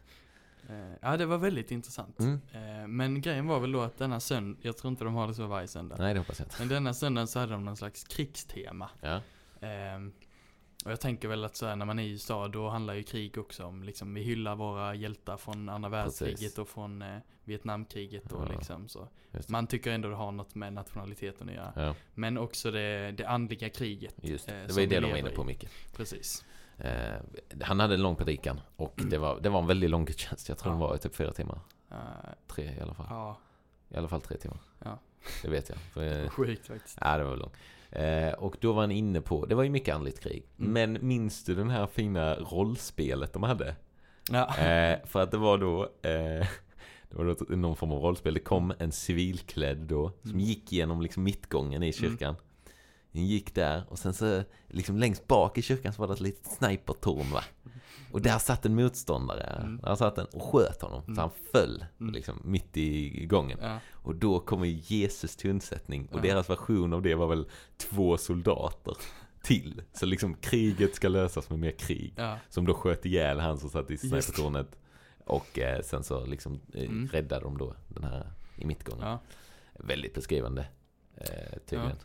Eh, ja, det var väldigt intressant. Mm. Eh, men grejen var väl då att denna söndag, jag tror inte de har det så varje söndag. Nej, det hoppas jag inte. Men denna söndagen så hade de någon slags krigstema. Ja, Ehm, och jag tänker väl att så här, när man är i USA då handlar ju krig också om liksom vi hyllar våra hjältar från andra världskriget Precis. och från eh, Vietnamkriget och Ja, liksom så. Man tycker ändå det har något med nationaliteten att göra. Ja, Men också det, det andliga kriget. just det. eh, Det var ju det de var inne på mycket. Precis. Eh, han hade en lång predikan och det var, det var en väldigt lång gudstjänst. Jag tror Ja. den var i typ fyra timmar. Eh, Tre i alla fall. ja, I alla fall tre timmar. Ja. Det vet jag. För, *laughs* sjukt faktiskt. ja, det var väl lång. Eh, och då var han inne på, det var ju mycket andligt krig. Mm. Men minns du den här fina rollspelet de hade? Ja. Eh, för att det var då, eh, det var då någon form av rollspel. Det kom en civilklädd då, som Mm. gick genom liksom mittgången i kyrkan. Den gick där och sen så, liksom längst bak i kyrkan så var det ett litet snipertorn va. Och där satt en motståndare. Mm. Där satt en och sköt honom. Så Mm. han föll Mm. liksom mitt i gången. ja. Och då kommer Jesus till undsättning. Och Ja. deras version av det var väl två soldater till. Så liksom kriget ska lösas med mer krig. ja. Som då sköt ihjäl han som satt i snipertornet. Och eh, sen så liksom eh, Mm. räddade de då den här i mittgången. Väldigt beskrivande. Eh, tydligen.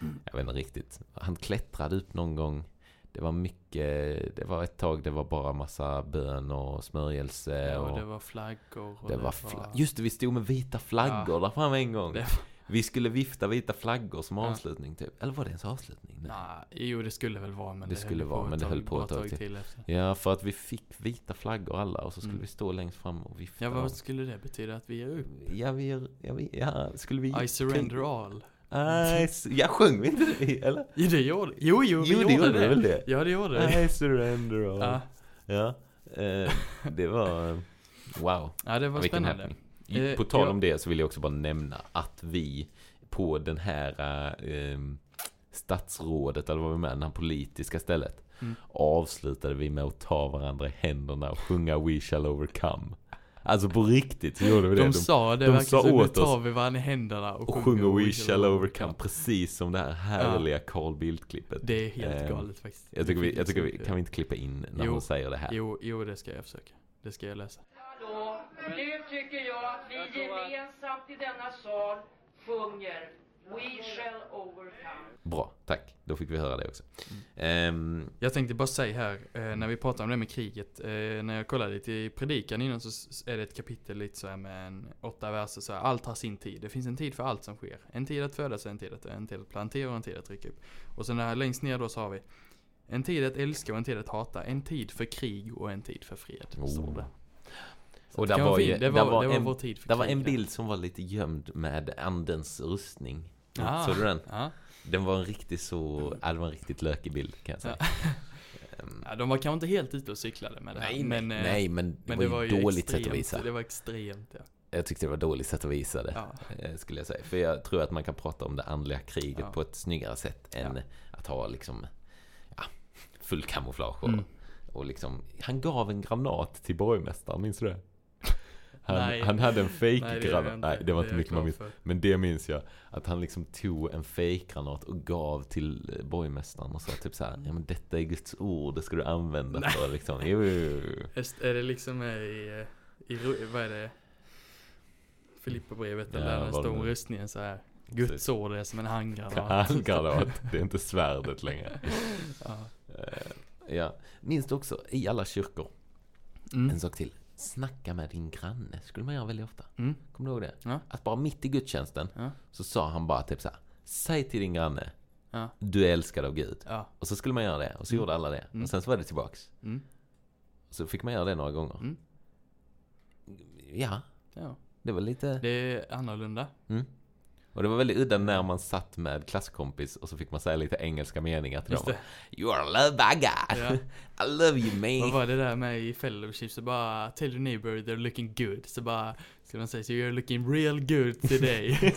Mm. Jag vet inte riktigt. Han klättrade upp någon gång. Det var mycket, det var ett tag det var bara massa bön och smörjelse. ja och det var flaggor. Det var fla- Just det, vi stod med vita flaggor där framme en gång. Det- Vi skulle vifta vita flaggor som Ja. avslutning typ. Eller var det ens avslutning? Nej. Nej, jo det skulle väl vara men Det det, skulle vara, men det höll på ett tag till. efter. Ja, för att vi fick vita flaggor alla och så skulle Mm. vi stå längst fram och vifta. Ja vad skulle det betyda att vi ger upp? Ja, vi ja, vi, ja, skulle vi... I surrender all. Nej, s- ja, sjöng vi inte det, eller? Jo det gjorde Jo jo, vi Jo, det gjorde gjorde det. väl det. Ja det gjorde det. I surrender all. Ja. Ja, eh, det var... eh, Wow, ja det var vilken spännande. happening. Eh, På tal om det så vill jag också bara nämna att vi på den här eh, statsrådet, eller vad vi med, det här politiska stället, Mm. avslutade vi med att ta varandra i händerna och sjunga We shall overcome. Alltså på riktigt så gjorde vi det. De sa det de verkligen sa så, nu åt tar vi varandra i händerna och, och sjunger We shall overcome, precis som det här härliga Carl Bildt-klippet. Det är helt Eh, galet faktiskt. Jag tycker vi, jag tycker vi, kan vi inte klippa in när Jo. hon säger det här? Jo, jo det ska jag försöka. Det ska jag läsa. Hallå, nu tycker jag att vi gemensamt i denna sal sjunger We shall overcome. Bra, tack. Då fick vi höra det också. Mm. Ehm, Jag tänkte bara säga här, eh, när vi pratar om det med kriget, eh, när jag kollade lite i predikan innan så är det ett kapitel lite så här med en åtta verser så här, allt har sin tid. Det finns en tid för allt som sker. En tid att födas, en tid att, en tid att plantera och en tid att rycka upp. Och sen där längst ner då så har vi en tid att älska och en tid att hata, en tid för krig och en tid för fred. Står Oh. det. Så Och det där var ju- det där var, det var en- vår tid för det var en där. bild som var lite gömd med andens rustning. Ah. Såg du den? Ja. Den var en riktigt så, ja, det var en riktigt lökig bild kan jag säga. Ehm, ja, de var kanske inte helt ute och cyklade med det här. nej, men, nej, eh, nej, men det men var ju dåligt extremt, sätt att visa. Det var extremt, ja. Jag tyckte det var dåligt sätt att visa det. ja. eh, Skulle jag säga. För jag tror att man kan prata om det andliga kriget Ja. på ett snyggare sätt än Ja. att ha liksom ja, full kamouflage. Och, Mm. och liksom, han gav en granat till borgmästaren, minns du det? Han, Nej. han hade en Nej, fake det gör jag granat. Nej, det var inte jag mycket man minns. Men det minns jag. Att han liksom tog en fake-granat och gav till eh, borgmästaren och sa typ så här, ja men detta är Guds ord, det ska du använda Nej. för liksom. Jo, jo, jo. Är det liksom i, eh, i, vad är det? Filipperbrevet Ja, eller där det det står om rustningen så här. Guds ord är som en handgranat. *laughs* Handgranat, det är inte svärdet längre. *laughs* ja. Eh, ja. Minns du också, i alla kyrkor, Mm. en sak till. Snacka med din granne, skulle man göra väldigt ofta. Mm. Kommer du ihåg det? Ja. Att bara mitt i gudstjänsten Ja. så sa han bara typ så här. Säg till din granne, Ja. du är älskad av Gud. Och så skulle man göra det, och så Mm. gjorde alla det. Mm. Och sen så var det tillbaks. Mm. Så fick man göra det några gånger. Mm. Ja, ja. det var lite... Det är annorlunda. Mm. Och det var väldigt udda när man satt med klasskompis och så fick man säga lite engelska meningar till Just dem. det. You are loved by God. Ja. *laughs* I love you Vad man. var det där med i fellowship? Så bara, tell your neighbor they're looking good. Så bara, ska man säga, so you're looking real good today. *laughs*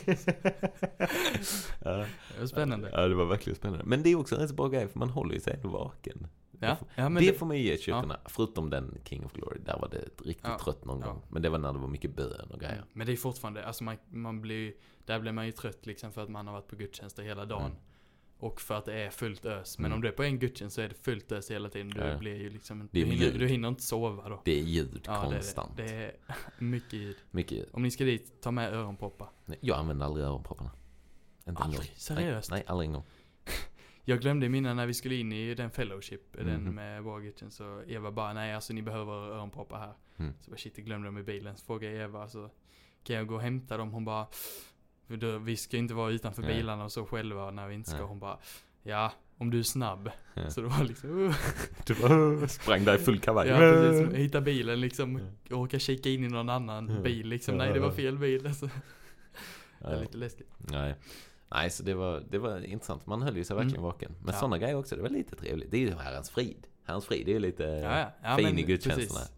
ja. det var spännande. Ja, det var verkligen spännande. Men det är också en rätt så bra grej för man håller ju sig ändå vaken. Ja, ja det, det, får man ju ge kyrkorna. Förutom den King of Glory, där var det riktigt Ja. trött någon Ja. gång. Men det var när det var mycket bön och grejer. men det är fortfarande, alltså man, man blir där blir man ju trött liksom för att man har varit på gudstjänster hela dagen. Mm. Och för att det är fullt ös. Men Mm. om du är på en gudstjänst så är det fullt ös hela tiden. Du Ja. blir ju liksom du, hinner, du hinner inte sova då. Det är ljud Ja, konstant. Det är, det. *laughs* är mycket ljud. Mycket ljud. Om ni ska dit, ta med öronproppar. Nej, Jag använder aldrig öronpropparna. Inte Aldrig? Seriöst? Nej, nej, aldrig en gång. *laughs* Jag glömde mina när vi skulle in i den fellowship, den Mhm. med gudstjänst, så Eva bara nej alltså ni behöver öronproppar här. Mm. Så bara shit jag glömde dem i bilen. Så frågade jag Eva så kan jag gå och hämta dem? Hon bara vi ska inte vara utanför Nej. bilarna och så själva när vi inte ska. Nej. Hon bara ja om du är snabb. Ja. Så det var liksom uh, *laughs* Du bara sprang där i full kavaj. ja, precis, hitta bilen liksom, Ja. orka kika in i någon annan Ja. bil liksom. Nej det var fel bil *laughs* alltså. Det Ja. är lite läskigt. Nej. Nej, så det var, det var intressant. Man höll ju sig verkligen vaken. Men Ja. sådana grejer också, det var lite trevligt. Det är ju Herrens frid. Herrens frid, det är ju lite Ja, ja. fin men i gudstjänsterna. precis.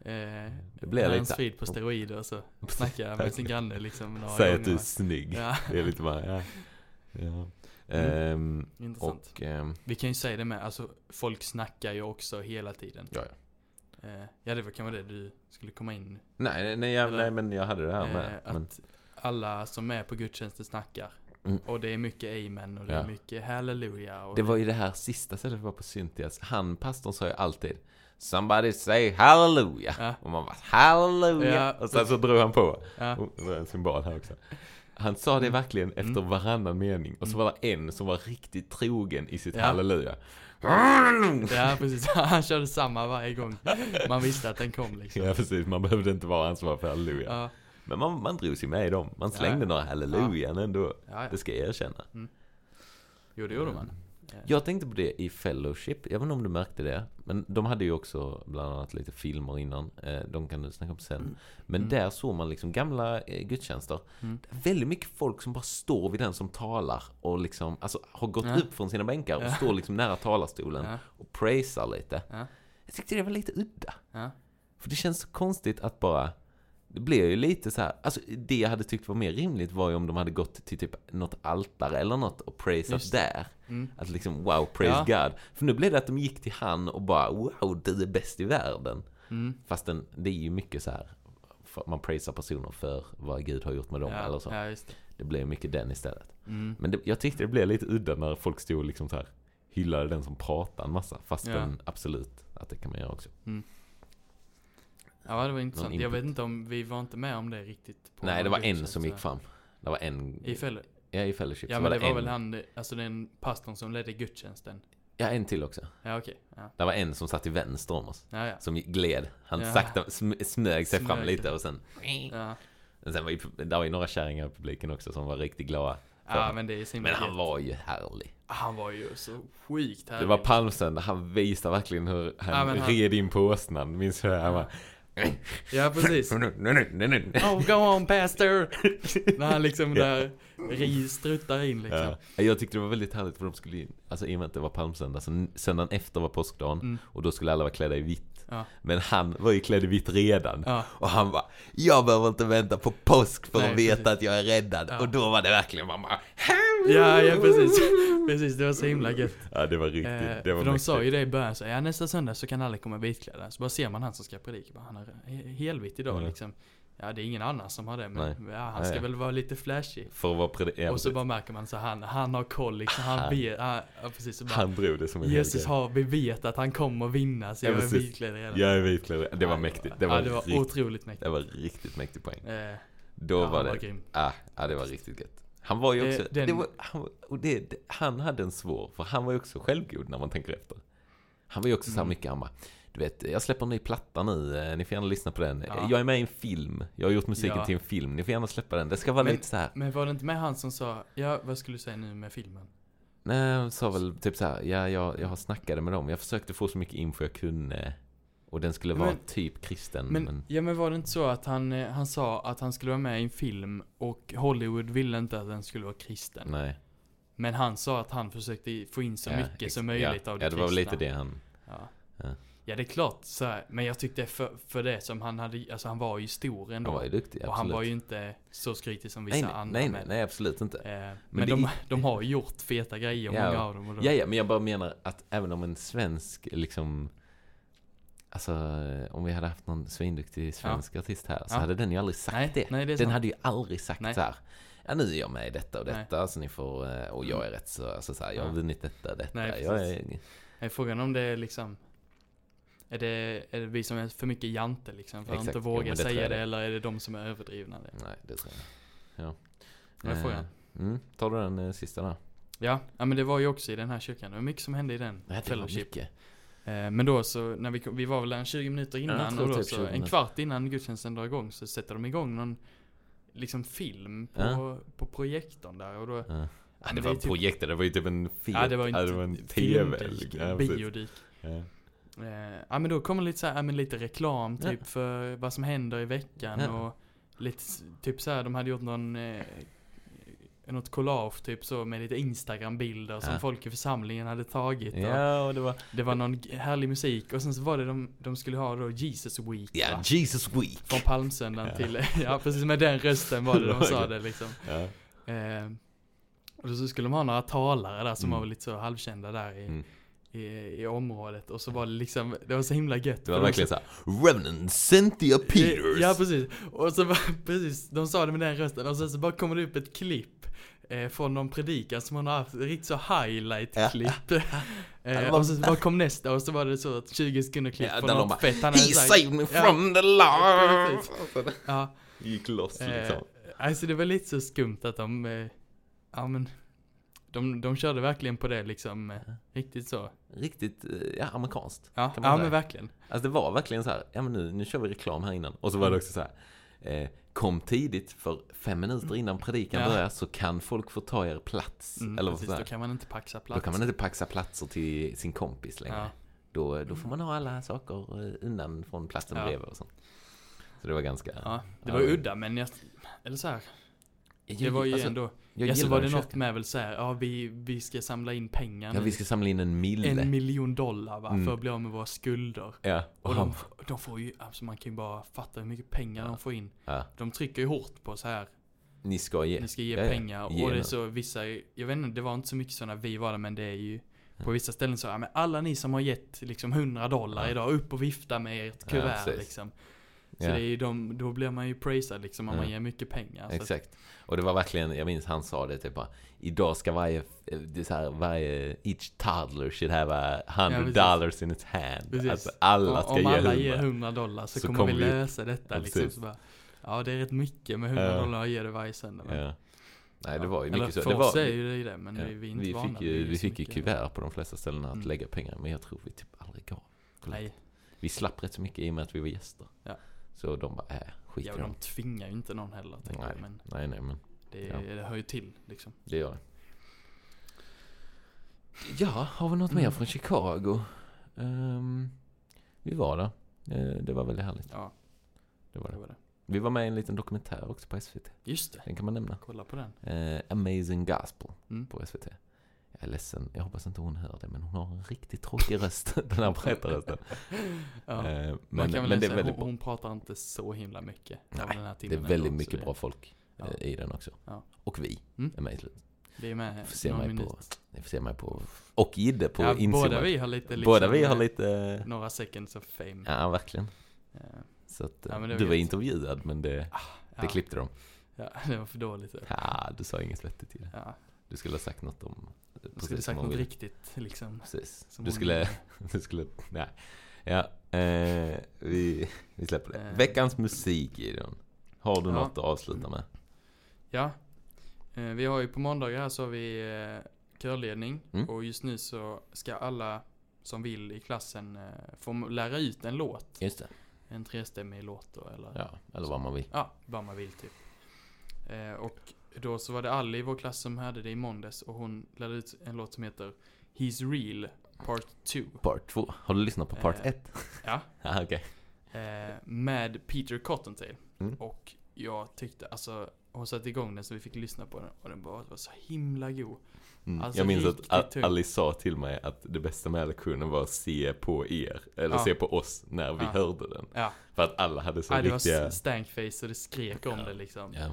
Eh, Det blir Hans lite- frid på steroider och så *laughs* snacka med sin granne liksom några Säg att du är snygg. Ja, Det är lite bara, ja. ja. Ehm, intressant. och, ehm, Vi kan ju säga det med, alltså folk snackar ju också hela tiden. ja, ja. Eh, ja det var kanske det du skulle komma in. Nej, nej, jag, nej, men jag hade det här Eh, med. Men, att alla som är på gudstjänsten snackar. Mm. Och det är mycket amen och det Ja. är mycket halleluja. Det var ju det här sista stället vi var på Cynthias. Han, pastorn, sa ju alltid Somebody say hallelujah. Ja. Och man bara hallelujah. Ja. Och sen så drog han på. Ja, Och det var en symbol här också. Han sa det Mm. verkligen efter Mm. varannan mening. Och så Mm. var det en som var riktigt trogen i sitt Ja. halleluja. ja precis. *laughs* Han körde samma varje gång. Man visste att den kom liksom. Ja precis, man behövde inte vara ansvarig för halleluja. Ja, Men man, man drog sig med i dem. Man slängde några hallelujan ändå. ja, ja. Det ska jag erkänna. Jo det gjorde man. Eh, Jag tänkte på det i Fellowship, jag vet inte om du märkte det. Men de hade ju också bland annat lite filmer innan. Eh, De kan du snacka om sen. Men Mm. där såg man liksom gamla eh, gudstjänster. Mm. Väldigt mycket folk som bara står vid den som talar och liksom, alltså har gått Ja. upp från sina bänkar och Ja. står liksom nära talarstolen Ja, och praisar lite. ja, Jag tyckte det var lite udda. För det känns så konstigt att bara det blir ju lite så här, alltså det jag hade tyckt var mer rimligt var ju om de hade gått till typ något altare eller något och praisat där. Mm. Att liksom wow, praise Ja. God. För nu blev det att de gick till han och bara wow, du är bäst i världen. Mm. Fastän det är ju mycket så här man praisar personer för vad Gud har gjort med dem Ja, eller så. ja, det. Det blev mycket den istället. Mm. Men det, jag tyckte det blev lite udda när folk stod liksom så här hyllade den som pratar en massa. Fastän absolut att det kan man göra också. Ja, det var intressant. Jag vet inte om, vi var inte med om det riktigt. Nej, det var en som gick fram. Det var en... I fäll... Ja, i Fellowship. Ja men det var en, väl han, alltså den pastorn som ledde gudstjänsten. Ja, en till också. Ja okej. Ja. Det var en som satt till vänster om oss. Ja ja. Som gled. Han Ja. sakta sm- smög sig fram Smög lite sig. och sen... Ja, sen var ju, det var ju några kärringar i publiken också som var riktigt glada. ja men det är Men han var ju härlig. Han var ju så sjukt härlig. Det var palmsöndag, han visade verkligen hur han, Ja, han- red in på åsnan. Minns du det? Han Ja. Ja, precis. *laughs* Oh, go on pastor! När han liksom där ri struttar in liksom. Ja. Jag tyckte det var väldigt härligt för de skulle in, alltså i och med att det var palmsöndag, söndagen efter var påskdagen Mm. och då skulle alla vara klädda i vitt. Ja. Men han var ju klädd i vitt redan. Ja. Och han bara, jag behöver inte vänta på påsk för Nej, att veta precis. att jag är räddad. Ja. Och då var det verkligen bara, Ja, ja precis. *laughs* Precis, det var så himla gött. Ja det var riktigt, Eh, det var för de sa ju det i början, så, ja nästa söndag så kan alla komma vitklädda. Så bara ser man han som ska predika, bara, han är he- helvitt idag Ja. liksom. Ja det är ingen annan som har det, men Nej. ja, han Nej, ska ja. väl vara lite flashig. För att vara pred- ja, och så bara märker man så han, han har koll liksom, han Han- vet, ja, ja precis. Så bara, Han drog det som en Jesus har, vi vet att han kommer vinna, så Ja, jag är vitklädd redan. Jag är vitklädd, det var mäktigt. Det var, ja, det var riktigt, otroligt mäktigt. det var riktigt mäktigt poäng. Eh, Då ja, var han det, var grym. ah, ja det var riktigt gött. Han var ju Eh, också, den- det var, han, det, han hade en svår, för han var ju också självgod när man tänker efter. Han var ju också så här Mm. mycket, han bara, du vet, jag släpper en ny platta nu, eh, ni får gärna lyssna på den. Ja. Jag är med i en film, jag har gjort musiken Ja. till en film, ni får gärna släppa den. Det ska vara Men- lite så här. Men var det inte med han som sa, ja vad skulle du säga nu med filmen? Nej, han sa väl typ så här, ja jag, jag har snackade med dem, jag försökte få så mycket info jag kunde. Och den skulle vara Men- typ kristen, Men, men, ja men var det inte så att han, eh, han sa att han skulle vara med i en film och Hollywood ville inte att den skulle vara kristen. nej. Men han sa att han försökte få in så Ja, mycket som möjligt ja, av det Ja, det var väl kristna. lite det han, Ja. Ja. ja det är klart så här, men jag tyckte för, för det som han hade, alltså han var ju stor ändå. han var ju duktig, och absolut. han var ju inte så skrytig som vissa nej, nej, andra. nej, men, nej, absolut inte. Eh, men det de, är- de har ju gjort feta grejer, Ja. många av dem. Och då, Ja, ja, men jag bara menar att även om en svensk liksom Alltså om vi hade haft någon svinduktig svensk artist här så Ja. hade den ju aldrig sagt Nej, det. nej, det den hade ju aldrig sagt Nej. så här. Ja nu är jag med i detta och Nej. detta så ni får, eh, och jag är rätt så, alltså så här, jag har Ja. vunnit detta och detta. Nej, jag precis. är, är frågan om det är liksom är det, är det vi som är för mycket jante liksom? För att inte Jo, våga men det tror säga jag det, eller är det de som är överdrivna? Det? nej det tror jag. Ja. Det är frågan. Eh, Mm, tar du den eh, sista då? Ja, ja men det var ju också i den här kyrkan. Det var mycket som hände i den. Nej, det var mycket. Eh, men då så, när vi, vi var väl en 20 minuter jag innan tror och då typ så, 20 en kvart innan gudstjänsten drar igång så sätter de igång någon liksom film på, Ja. på projektorn där och då Ja. men Ja, det var en typ- projektor, det var ju typ en fet, Ja det var inte ja, det var en TV. filmdik, Ja, biodik. Ja. Eh, ja men då kommer lite så här, ja, men lite reklam Ja. typ för vad som händer i veckan Ja. och lite typ så här, de hade gjort någon eh, något collage typ så med lite instagram-bilder som Ja. folk i församlingen hade tagit och Ja, och det var... det var någon härlig musik och sen så var det de, de skulle ha då Jesus Week Ja, va? Jesus Week! Från palmsöndagen Ja. till, *laughs* ja precis med den rösten var det de *laughs* sa det liksom. Ja. Eh, och så skulle de ha några talare där som Mm. var lite så halvkända där i, Mm. I, i området. Och så var det liksom, det var så himla gött. Det var verkligen så- såhär, Reverend Cynthia Peters! Ja precis. Och så var, *laughs* precis, de sa det med den rösten och sen så bara kommer det upp ett klipp. Eh, från någon predikan som hon har haft, riktigt så highlight-klipp. *laughs* eh, och så bara kom nästa och så var det så att 20 sekunder klipp Ja, från något bara, fett han He saved me Ja. from the law! Ja, Gick loss eh, liksom. alltså det var lite så skumt att de, eh, ja men, de, de körde verkligen på det liksom, eh, riktigt så. Riktigt, eh, ja, amerikanskt. Ja, ja men verkligen. Alltså det var verkligen så här, ja men nu, nu kör vi reklam här innan. Och så var det Mm. också så här, eh, kom tidigt för fem minuter innan predikan Ja. börjar så kan folk få ta er plats. Mm, Eller precis, så då kan man inte paxa plats. Då kan man inte paxa platser till sin kompis längre. Ja. Då, då får man ha alla saker eh, undan från platsen Ja. bredvid och så. Så det var ganska... Ja, det Ja, var udda men jag, eller så här, Jag- det var ju alltså, ändå, Jag ja så gillar var det att något med väl så här, ja vi, vi ska samla in pengar Ja, vi ska samla in en mille. En miljon dollar va, Mm. för att bli av med våra skulder. Ja, och de, de får ju, alltså man kan ju bara fatta hur mycket pengar Ja. de får in. Ja, De trycker ju hårt på så här, ni ska ge. ni ska ge Ja, pengar. Ge och det är så vissa, jag vet inte, det var inte så mycket så när vi var där men det är ju på Ja. vissa ställen så, ja men alla ni som har gett liksom 100 dollar idag, upp och vifta med ert kuvert liksom. Så Ja. det är de, då blir man ju praisad liksom om Ja. man ger mycket pengar. Så att, Exakt. Och det var verkligen, jag minns han sa det typ bara, idag ska varje, det här, varje, each toddler should have a hundred precis. dollars in its hand. Precis. Alltså alla ska om ge alla ger 100 dollar så, Så kommer vi lösa detta Ja, liksom. Så bara, ja det är rätt mycket med 100 Ja. dollar att ge det varje söndag. Ja. Nej det Ja. var ju Eller mycket så. För Det oss var, är ju det men ja, vi, vi är inte vi vana fick ju, vi fick ju kuvert på de flesta ställena att Mm. lägga pengar men jag tror vi typ aldrig gav. Nej, Vi slapp rätt så mycket i och med att vi var gäster. Ja. Så de bara, äh, skit ja, i dem. de tvingar ju inte någon heller Nej. jag, men Nej nej men det, Ja. det hör ju till liksom. det gör det. Ja, har vi något mer Mm. från Chicago? Ehm, vi var där. Eh, det var väldigt härligt. Ja. det var Det det. var det. Vi var med i en liten dokumentär också på SVT. Just det. Den kan man nämna. Kolla på den. Eh, Amazing Gospel Mm. på SVT. Jag är ledsen, jag hoppas inte hon hör det, men hon har en riktigt tråkig röst, *laughs* den här berättarrösten. Ja. Eh, Man men kan väl men det är väldigt hon, hon pratar inte så himla mycket Nej, den här Det är väldigt mycket det- bra folk Ja. eh, i den också. Ja. Och vi Mm. är med i slutet. Vi är med Får se mig på, ni får se mig på, och Gidde på ja, Inzoomad. båda vi har lite liksom, Båda vi har lite, Några seconds of fame. ja verkligen. Eh, Så att, Ja, eh, du var intervjuad men det, ja, det klippte de. Ja, *laughs* det var för dåligt. Ja. Ja, du sa inget vettigt till det. Du skulle ha sagt något om jag skulle sagt något riktigt liksom. Precis. som Du skulle, *laughs* du skulle, nej. Ja, eh, vi, vi släpper det. Eh. Veckans musik Gideon. Har du Ja. något att avsluta med? Ja. Eh, vi har ju på måndagar här så har vi eh, körledning. Mm. Och just nu så ska alla som vill i klassen eh, få lära ut en låt. Just det. En trestämmig låt då eller Ja, eller vad man vill. Ja, vad man vill typ. Eh, och då så var det Ali i vår klass som hade det i måndags och hon lärde ut en låt som heter He's Real Part 2. Part 2. Har du lyssnat på part Eh. 1? Ja. *laughs* Ja, okej. Eh, med Peter Cottontail. Mm. Och jag tyckte, alltså, hon satte igång den så vi fick lyssna på den och den bara var så himla god. Mm. Alltså, jag minns att A- tung. Alice sa till mig att det bästa med lektionen var att se på er, eller Ja. se på oss när vi Ja. hörde den. Ja, För att alla hade så ja det riktiga... var stankface och det skrek om det liksom. Eh,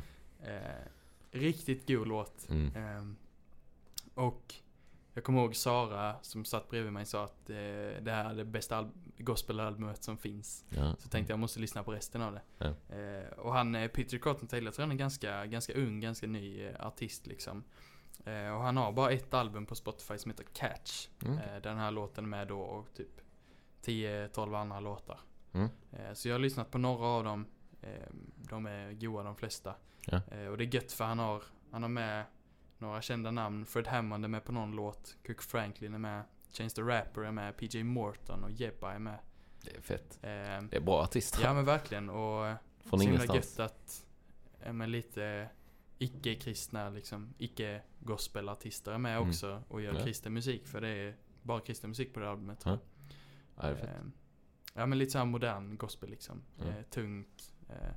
riktigt god låt. Mm. Ehm, och jag kommer ihåg Sara som satt bredvid mig sa att eh, det här är det bästa al- gospelalbumet som finns. Ja. Så tänkte jag måste lyssna på resten av det. Ja. Eh, och han, eh, Peter Cottontail, jag tror han är ganska, ganska ung, ganska ny eh, artist liksom. Eh, och han har bara ett album på Spotify som heter Catch. Mm. Den här låten med då och typ 10-12 andra låtar. Mm. Så jag har lyssnat på några av dem. Eh, de är goa de flesta. Ja. Eh, och det är gött för han har, han har med några kända namn. Fred Hammond är med på någon låt. Cook Franklin är med. Chance the Rapper är med. PJ Morton och Jebba är med. Det är fett. Eh, Det är bra artister. ja men verkligen. Och eh, Från så himla gött att men lite icke-kristna, liksom icke-gospelartister är med Mm. också och gör Ja. kristen musik. För det är bara kristen musik på det albumet Ja. Ja, det. Eh, Ja men lite såhär modern gospel liksom. Eh, tungt. Eh,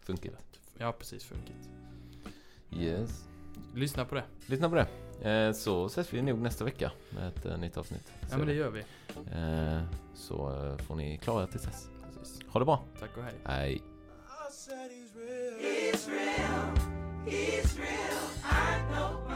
Funkigt. Ja precis, funkigt. Yes. Lyssna på det. Lyssna på det. Eh, Så ses vi nog nästa vecka med ett eh, nytt avsnitt. Ja men det gör vi. Eh, Så får ni klara er till dess. Precis. Ha det bra. Tack och hej. Hej. I he's real. He's real. He's real.